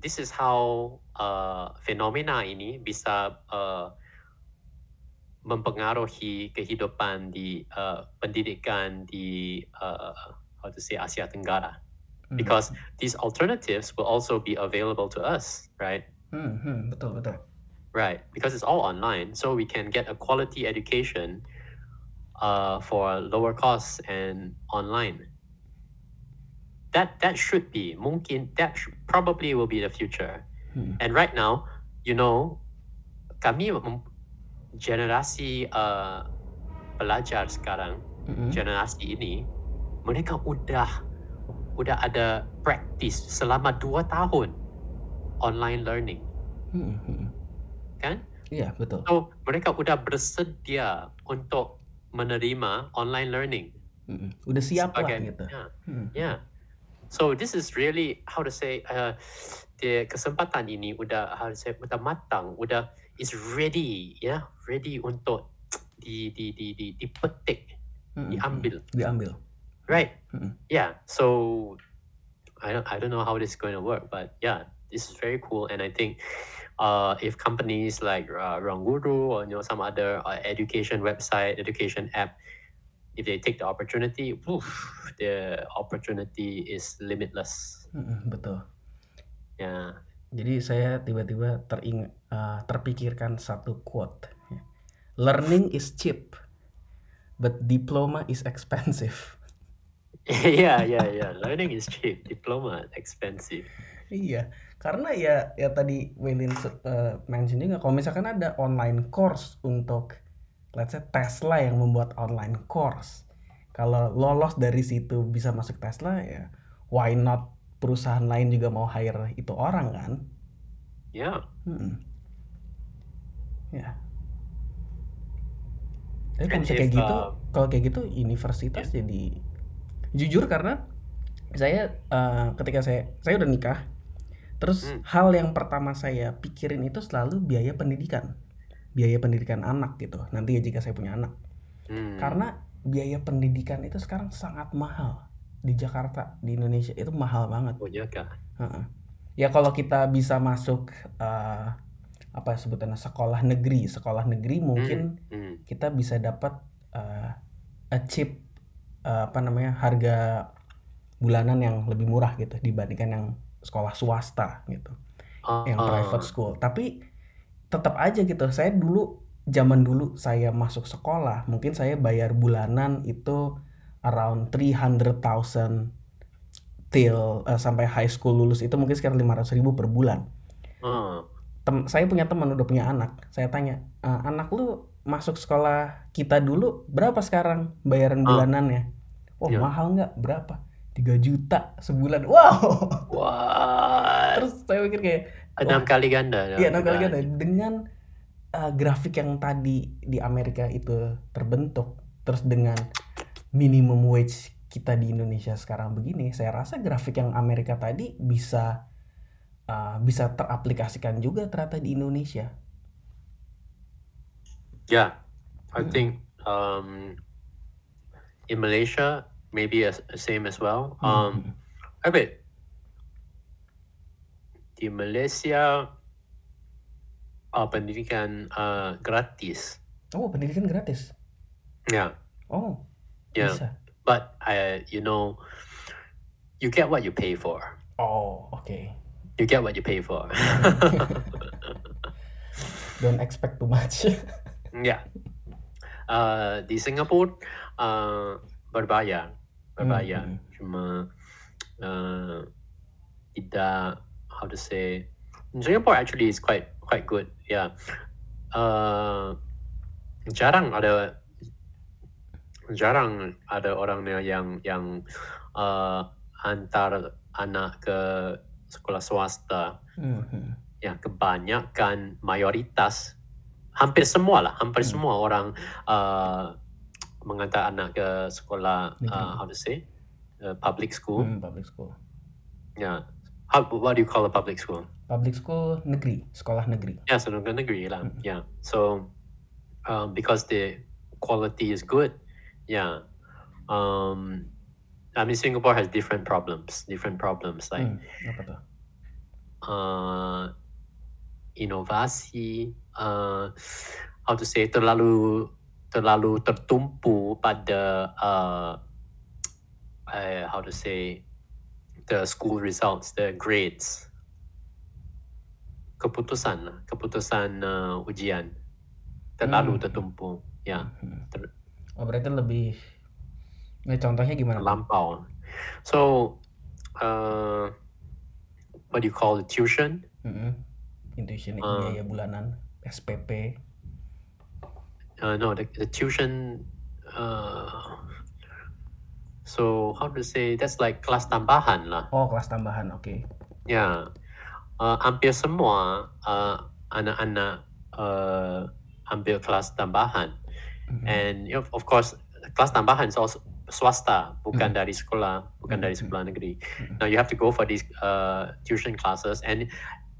this is how uh, fenomena ini bisa uh, mempengaruhi kehidupan di uh, pendidikan di uh, how to say Asia Tenggara Mhm. because these alternatives will also be available to us, right? Mhm, mhm. Betul, betul. Right, because it's all online, so we can get a quality education uh, for lower costs and online. That that should be mungkin that sh- probably will be the future. Mhm. And right now, you know, kami mem- generasi uh, pelajar sekarang, Mhm. generasi ini, mereka udah udah ada practice selama dua tahun online learning, Mhm, mhm. Kan? Iya, betul. So mereka udah bersedia untuk menerima online learning. Mhm. Udah siap lah Sebagai- gitu. Yeah, Mhm. yeah. So this is really how to say uh, the kesempatan ini udah how to say udah matang, udah is ready, ya, ready untuk di di di di dipetik, Mhm, diambil. Diambil. right? Mhm. Yeah. So I don't I don't know how this is going to work, but yeah, this is very cool, and I think uh, if companies like uh, Ranguru or you know some other uh, education website, education app, if they take the opportunity, woof, the opportunity is limitless. Mhm, betul. Yeah. Jadi saya tiba-tiba tering eh, terpikirkan satu quote. ya. Learning is cheap, but diploma is expensive. yeah, yeah, yeah. Learning is cheap, diploma expensive. Iya, karena ya ya tadi Waylin eh, mention juga kalau misalkan ada online course untuk let's say Tesla yang membuat online course. Kalau lolos dari situ bisa masuk Tesla ya why not perusahaan lain juga mau hire itu orang kan? Yeah. Mm-mm. Ya. Tapi kalau kayak gitu, uh, kalau kayak gitu universitas jadi jujur karena saya eh, ketika saya saya udah nikah, terus Hmm. hal yang pertama saya pikirin itu selalu biaya pendidikan, biaya pendidikan anak gitu. Nanti ya jika saya punya anak, Hmm. karena biaya pendidikan itu sekarang sangat mahal di Jakarta, di Indonesia itu mahal banget. Oh ya kah? Heeh. Ya kalau kita bisa masuk eh, apa sebutannya sekolah negeri, sekolah negeri mungkin Hmm. kita bisa dapat eh, a cheap eh, apa namanya harga bulanan yang lebih murah gitu dibandingkan yang sekolah swasta gitu, Ah, yang private school. Tapi tetap aja gitu. Saya dulu zaman dulu saya masuk sekolah, mungkin saya bayar bulanan itu around 300,000 till eh, sampai high school lulus itu mungkin sekitar 500 ribu per bulan. ah. Tem- saya punya teman udah punya anak. Saya tanya, "Eh, anak lu masuk sekolah kita dulu berapa sekarang bayaran Ah. bulanannya? Oh Ya. mahal nggak? Berapa? 3 juta sebulan. Wow. What? Terus saya pikir kayak, Enam kali ganda. iya enam kali ganda dengan eh, grafik yang tadi di Amerika itu terbentuk, terus dengan minimum wage kita di Indonesia sekarang begini, saya rasa grafik yang Amerika tadi bisa uh, bisa teraplikasikan juga ternyata di Indonesia. Yeah, I think um, in Malaysia maybe as same as well. Um, Hmm. eh wait, di Malaysia uh, pendidikan uh, gratis. Oh, pendidikan gratis. Yeah, Oh, yeah. bisa. But I, you know, you get what you pay for. Oh, okay. You get what you pay for. Don't expect too much. Ya. Uh, di Singapura uh, berbayar, berbayar. Hmm, Cuma uh, tidak how to say. Singapore actually is quite quite good. Yeah. Uh, jarang ada jarang ada orangnya yang yang uh, antar anak ke sekolah swasta. Hmm, hmm. Ya, kebanyakan mayoritas hampir semua lah, hampir Hmm. semua orang uh, mengantar anak ke sekolah Negeri. uh, how to say uh, public school. Hmm, public school. Ya, how what do you call a public school? Public school negeri, sekolah negeri. Ya, sekolah negeri lah. Hmm. Ya, so um, because the quality is good, yeah. Um, I mean Singapore has different problems, different problems like Hmm, apa tuh? uh, inovasi uh, how to say terlalu terlalu tertumpu pada uh, uh, how to say the school results the grades keputusan keputusan uh, ujian terlalu Hmm. tertumpu ya Hmm. ter- Oh, berarti lebih Nah, contohnya gimana? tuh? terlampau so uh, what do you call it tuition Hmm. Intuition Uh. biaya bulanan, SPP. uh, no the, the tuition uh, so how to say that's like kelas tambahan lah Oh, kelas tambahan. Oke. ya uh, hampir semua uh, anak-anak uh, ambil kelas tambahan Hmm. and you know, of course kelas tambahan is also swasta bukan Hmm. dari sekolah bukan Hmm, dari sekolah negeri Hmm. now you have to go for these uh, tuition classes and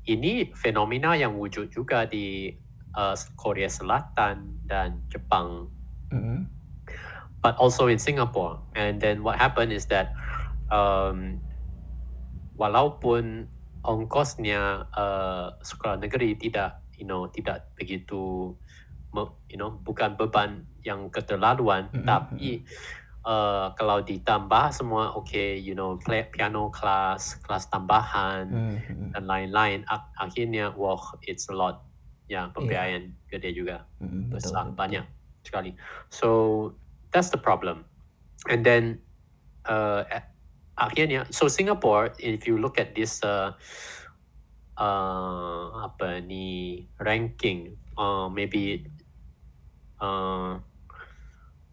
ini fenomena yang wujud juga di uh, Korea Selatan dan Jepang Hmm. but also in Singapore. And then what happened is that um, walaupun ongkosnya uh, sekolah negeri tidak, you know, tidak begitu, you know, bukan beban yang keterlaluan, Mhm, tapi uh, kalau ditambah semua, okay, you know, play, piano class, kelas tambahan Hmm. Hmm. dan lain-lain, ak- akhirnya, wah, it's a lot. Ya, pembiayaan gede juga Hmm. Betul, besar betul, banyak sekali. So that's the problem. And then uh, akhirnya, so Singapore, if you look at this uh, uh, apa ni ranking, uh, maybe uh,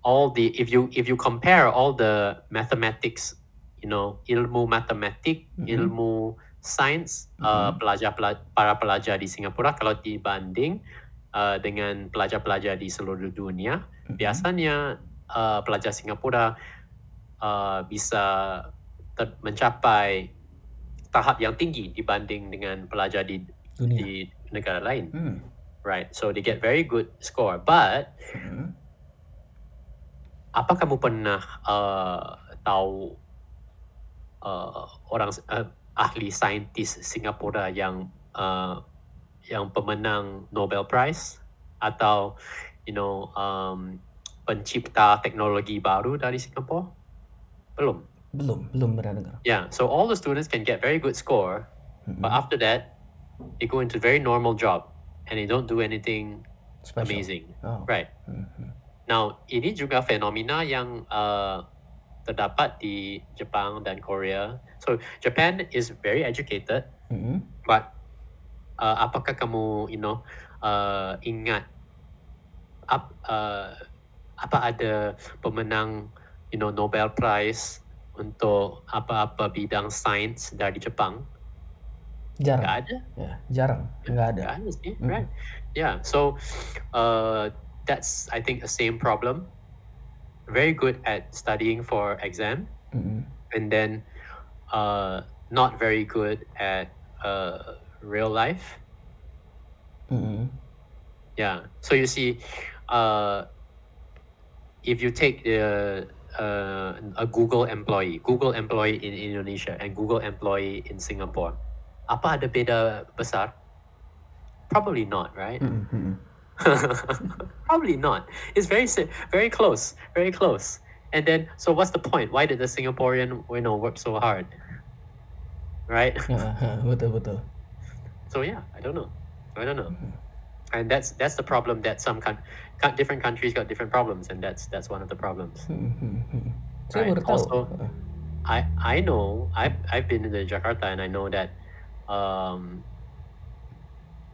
all the if you if you compare all the mathematics, you know, ilmu matematik, Mhm. ilmu sains, uh, Mhm. pelajar pela- para pelajar di Singapura kalau dibanding uh, dengan pelajar-pelajar di seluruh dunia, Hmm. biasanya uh, pelajar Singapura uh, bisa ter- mencapai tahap yang tinggi dibanding dengan pelajar di Dunia. di negara lain, Hmm. right? So they get very good score. But Hmm. Apa kamu pernah uh, tahu uh, orang uh, ahli saintis Singapura yang uh, yang pemenang Nobel Prize atau you know um, pencipta teknologi baru dari Singapura? Belum. Belum, belum pernah dengar. Yeah, so all the students can get very good score, Hmm. but after that, they go into very normal job and they don't do anything Special. amazing, Oh. right? Hmm. Now, ini juga fenomena yang uh, terdapat di Jepang dan Korea. So, Japan is very educated, Hmm. but uh, apakah kamu, you know, uh, ingat ap, uh, apa ada pemenang, you know, Nobel Prize untuk apa-apa bidang sains dari Jepang? Jarang. Nggak ada. Ya, jarang. Nggak ada. Nggak ada sih, Mm. right? Yeah, so uh, that's I think the same problem. Very good at studying for exam, Hmm. and then uh, not very good at uh, real life. Mhm. Yeah. So you see, uh, if you take the uh, a Google employee, Google employee in Indonesia and Google employee in Singapore, apa ada beda besar? Probably not, right? Mhm mhm. Probably not. It's very si- very close, very close. And then, so what's the point? Why did the Singaporean, you know, work so hard? Right? Heeh heeh, betul betul. So yeah, I don't know. I don't know. And that's that's the problem that some coun- coun- different countries got different problems, and that's that's one of the problems. Mhm mhm mhm. Saya Right. baru tahu. Also- I I know I've I've been in the Jakarta and I know that um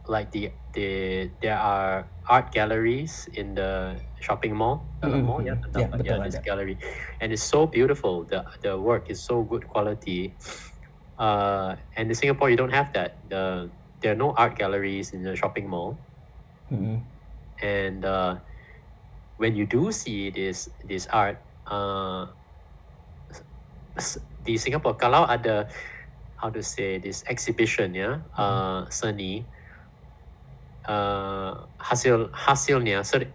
like the the there are art galleries in the shopping mall. Mm-mm, mall, yeah, betul yeah, this gallery. And it's so beautiful. The the work is so good quality. Uh and in Singapore you don't have that. The there are no art galleries in the shopping mall. Mhm. And uh when you do see this this art, uh di Singapore kalau ada how to say this exhibition ya uh, seni uh, hasil hasilnya sering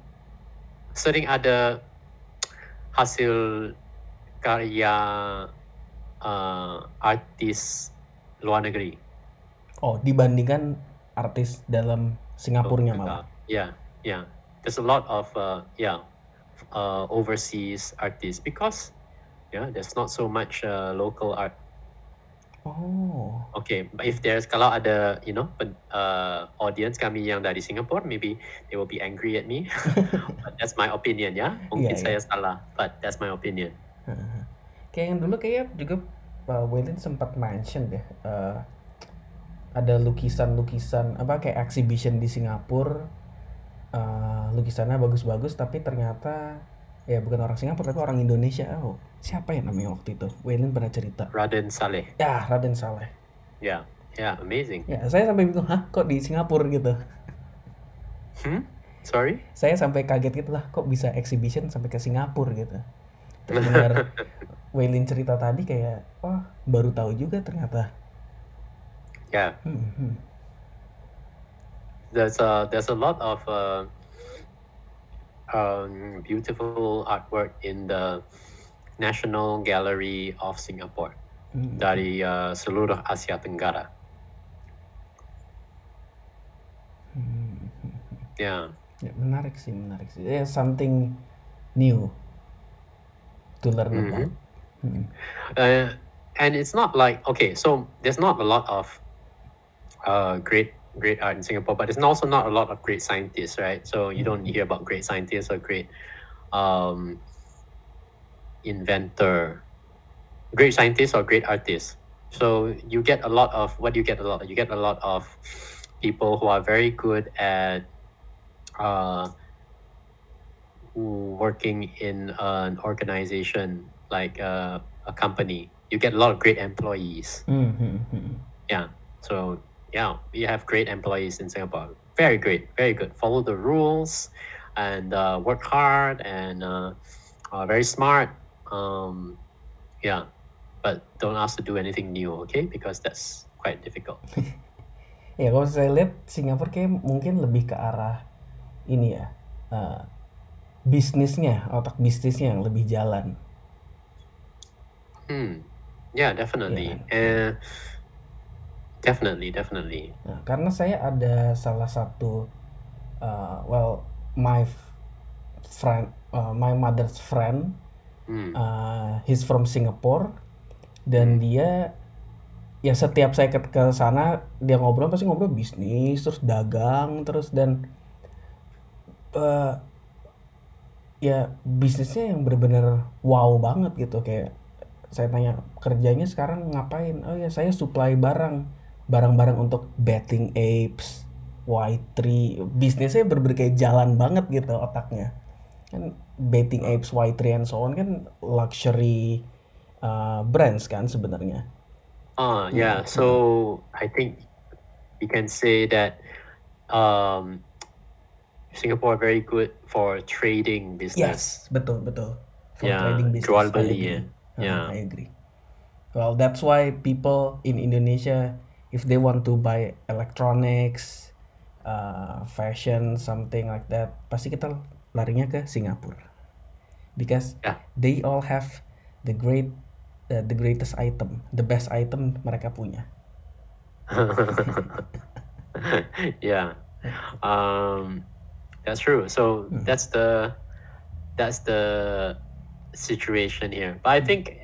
sering ada hasil karya uh, artis luar negeri. Oh, dibandingkan artis dalam Singapurnya malah. Yeah, yeah. There's a lot of uh, yeah uh, overseas artists because yeah there's not so much uh, local art. Oh. Okay, but if there's kalau ada you know pen- uh, audience kami yang dari Singapore, maybe they will be angry at me. but that's my opinion ya. Mungkin Iya, saya salah, but that's my opinion. Heeh. Kayak yang dulu kayak juga uh, sempat mention deh uh, ada lukisan-lukisan apa kayak exhibition di Singapura uh, lukisannya bagus-bagus tapi ternyata ya bukan orang Singapura tapi orang Indonesia oh siapa ya namanya waktu itu Waylon pernah cerita Raden Saleh. ya Raden Saleh Yeah, yeah, amazing. ya saya sampai bingung hah kok di Singapura gitu Hmm? Sorry? saya sampai kaget gitu lah kok bisa exhibition sampai ke Singapura gitu terus dengar Waylin cerita tadi kayak wah baru tahu juga ternyata Yeah, Hmm, hmm. there's a there's a lot of uh, um, beautiful artwork in the National Gallery of Singapore Hmm. dari uh, seluruh Asia Tenggara. Hmm. Yeah. Ya, menarik sih menarik sih ya something new to learn Mhm. about Hmm. Uh, and it's not like okay, so there's not a lot of uh, great great art in Singapore, but there's also not a lot of great scientists, right? So you don't hear about great scientists or great um, inventor, great scientists or great artists. So you get a lot of what do you get a lot? You get a lot of people who are very good at uh, working in an organization like uh, a company. You get a lot of great employees. Hmm, hmm, hmm. Yeah. So yeah, we have great employees in Singapore. Very great, very good. Follow the rules and uh, work hard and uh, very smart. Um, yeah, but don't ask to do anything new, okay? Because that's quite difficult. ya kalau saya lihat Singapura kayak mungkin lebih ke arah ini ya uh, bisnisnya otak bisnisnya yang lebih jalan Hmm. Yeah, definitely. Yeah. Uh, definitely, definitely. Nah, karena saya ada salah satu uh, well my friend uh, my mother's friend Hmm. uh, he's from Singapore dan dia ya setiap saya ke ke sana dia ngobrol pasti ngobrol bisnis terus dagang terus dan eh, ya bisnisnya yang bener-bener wow banget gitu kayak saya tanya kerjanya sekarang ngapain oh ya saya supply barang barang-barang untuk betting apes Y3 bisnisnya bener-bener kayak jalan banget gitu otaknya kan betting apes Y3 and so on kan luxury uh, brands kan sebenarnya Ah, yeah. Mhm. So I think we can say that um, Singapore very good for trading business. Yes, betul betul. For Ya, trading business, jual beli ya. Uh, Ya. I agree. Well, that's why people in Indonesia if they want to buy electronics, uh, fashion, something like that, pasti kita larinya ke Singapura. Because Yeah. they all have the great uh, the greatest item, the best item mereka punya. yeah. Um, that's true. So Hmm. that's the that's the situation here. But I think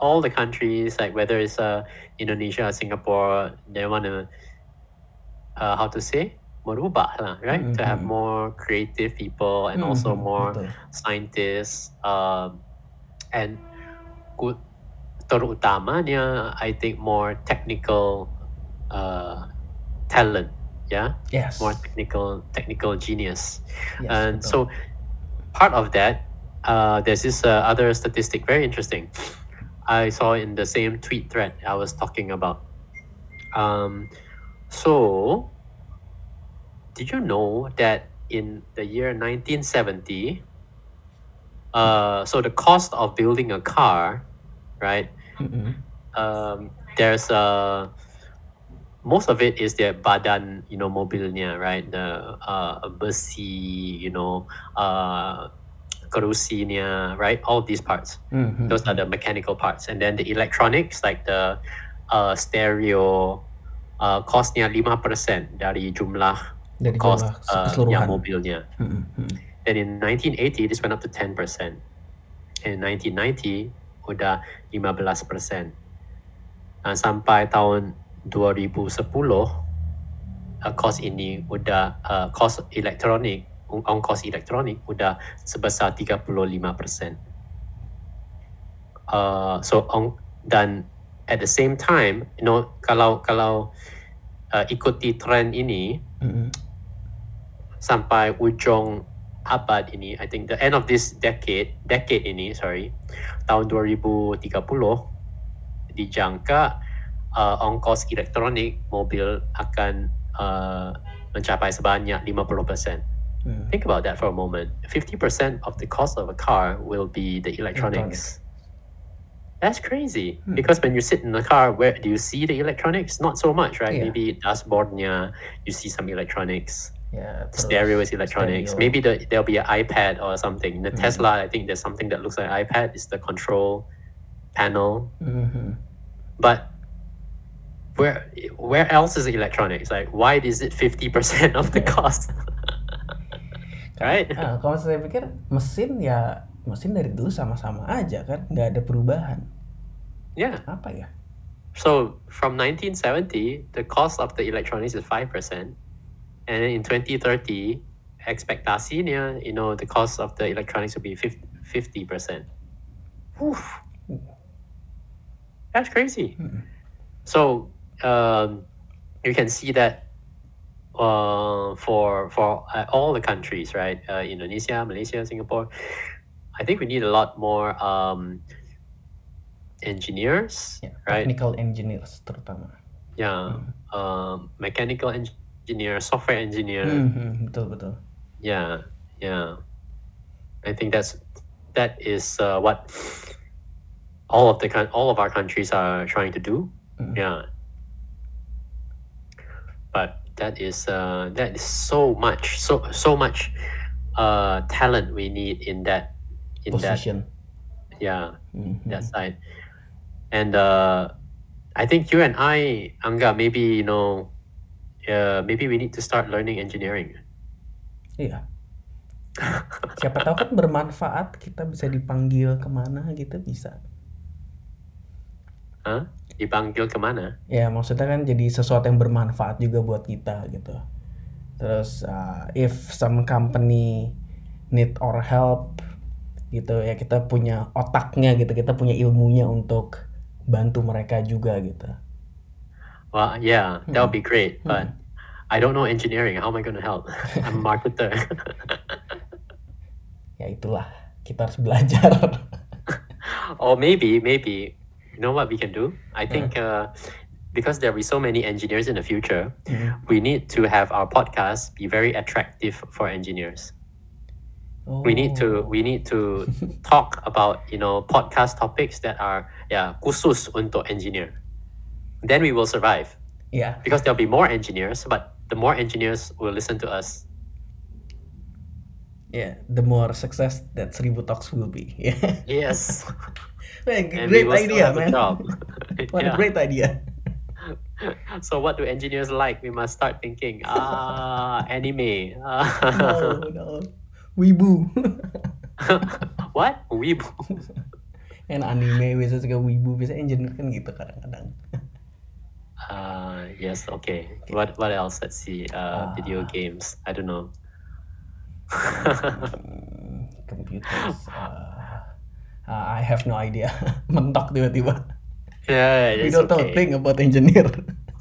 all the countries, like whether it's uh, Indonesia or Singapore, they want to uh, how to say merubah lah, right? To have Mhm. more creative people and also Mhm, more betul. scientists um, and good, terutamanya I think more technical uh, talent yeah Yes. more technical technical genius Yes, and betul. so part of that uh, there's this uh, other statistic very interesting I saw in the same tweet thread I was talking about um, so did you know that in the year 1970 uh, so the cost of building a car right Mm-mm. um, there's a most of it is the badan you know mobilnya right the uh, besi you know uh, kerusinya right all these parts Mhm. those are the mechanical parts and then the electronics like the uh, stereo uh, costnya 5% dari jumlah Dari cost jumlah uh, yang mobilnya mm-mm. then in 1980 this went up to 10%. In 1990 udah 15%. Dan sampai tahun 2010 uh, cost ini udah uh, cost elektronik ongkos elektronik udah sebesar 35%. Uh, so on, dan at the same time, you know, kalau kalau uh, ikuti trend ini, Mm-mm. sampai ujung abad ini, I think the end of this decade, decade ini, sorry, tahun 2030, dijangka uh, ongkos elektronik mobil akan uh, mencapai sebanyak 50%. Mm. Think about that for a moment. 50% of the cost of a car will be the electronics. That's crazy. Hmm. Because when you sit in the car, where do you see the electronics? Not so much, right? Yeah. Maybe dashboardnya, you see some electronics. Yeah, stereo is electronics. stereo. Maybe the, there'll be an iPad or something. In the Mhm. Tesla, I think there's something that looks like an iPad. It's the control panel. Mhm. But where where else is electronics? Like why is it fifty percent of the cost? right? Ah, kalau saya pikir mesin ya mesin dari dulu sama-sama aja kan, nggak ada perubahan. Yeah. Apa ya? So from 1970, the cost of the electronics is five percent, and then in 2030, expectasinya, you know, the cost of the electronics will be fifty percent. That's crazy. Mm. So um, you can see that uh, for for uh, all the countries, right? Uh, Indonesia, Malaysia, Singapore. I think we need a lot more um, engineers, Ya, right? technical engineers terutama. Yeah, um, mechanical engineer, software engineer. Mhm, betul betul. Yeah, yeah. I think that's that is uh, what all of the all of our countries are trying to do. Mm. Yeah. That is uh, that is so much so so much uh, talent we need in that in that Position. yeah Mhm. that side. And uh, I think you and I, Anga, maybe you know, uh, maybe we need to start learning engineering. Iya. Siapa tahu kan bermanfaat kita bisa dipanggil kemana gitu bisa. Huh? Dipanggil ke mana? Ya maksudnya kan jadi sesuatu yang bermanfaat juga buat kita gitu. Terus uh, if some company need our help gitu ya kita punya otaknya gitu kita punya ilmunya untuk bantu mereka juga gitu. Well, yeah, that would be great. Hmm. But I don't know engineering. How am I going to help? I'm a marketer. Ya itulah kita harus belajar. or maybe, maybe, you know what we can do? I think uh, because there will be so many engineers in the future, Hmm. we need to have our podcast be very attractive for engineers. We need to Oh. we need to talk about you know podcast topics that are yeah khusus untuk engineer. Then we will survive. Yeah, because there'll be more engineers, but the more engineers will listen to us. yeah. The more success that Seribu Talks will be. Yeah. Yes. Man, and great idea, man. What a great idea. So what do engineers like? We must start thinking. Ah, anime. No, no. Wibu. what? Weeb. kan anime biasa suka wibu biasa engineer kan gitu kadang-kadang. Uh, yes. Okay. What What else? Let's see. Uh, video Ah. games. I don't know. Hmm, computers. Uh, uh, I have no idea. Mentok tiba-tiba. yeah, We don't know okay. thing about engineer.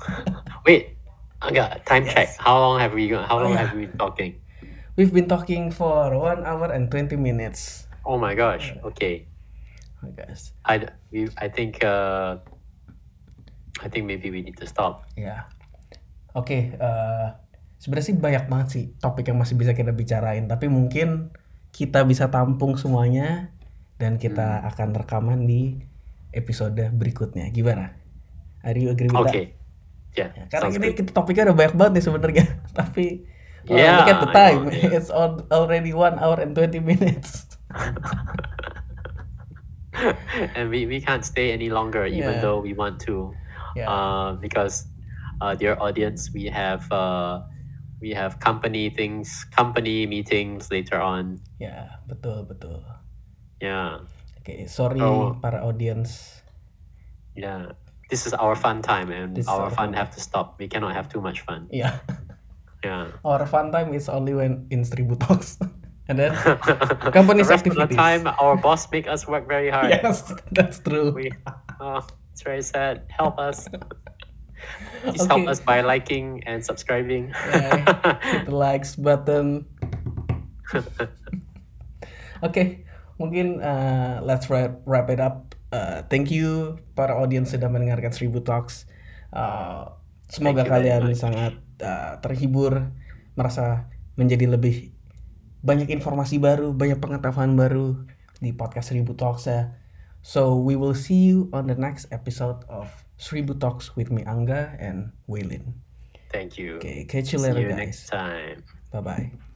Wait. Enggak. Time Yes. check. How long have we? go- How Oh, long yeah. have we been talking? We've been talking for one hour and 20 minutes. Oh my gosh. Okay. Oh, guys. I we I think uh I think maybe we need to stop. Ya. Oke, eh, sebenarnya sih banyak banget sih topik yang masih bisa kita bicarain, tapi mungkin kita bisa tampung semuanya dan kita akan rekaman di episode berikutnya. Gimana? Are you agree with that? Okay. Yeah. Ya, karena ini good. topiknya udah banyak banget nih sebenarnya, tapi uh, Yeah, look at the time, know, yeah. it's al- already one hour and 20 minutes. and we, we can't stay any longer even Yeah. though we want to. Ya, Uh, because uh, dear audience, we have uh, we have company things, company meetings later on. ya betul betul. Yeah. Okay, sorry Oh. para audience. Yeah. This is our fun time and This our fun have to stop. We cannot have too much fun. Yeah. Yeah. Our fun time is only when in Seribu Talks. And then Company's the rest of the time, our boss make us work very hard. yes, that's true. We, oh, it's very sad. Help us. Please help us by liking and subscribing. Yeah. Hit the likes button. Oke, mungkin uh, let's wrap, wrap it up. Uh, thank you para audiens sudah mendengarkan Seribu Talks. Uh, semoga kalian sangat uh, terhibur, merasa menjadi lebih banyak informasi baru, banyak pengetahuan baru di podcast Seribu Talks ya. So we will see you on the next episode of Seribu Talks with me Angga and Waylin. Thank you. Okay, catch you See later you guys. next time. Bye bye.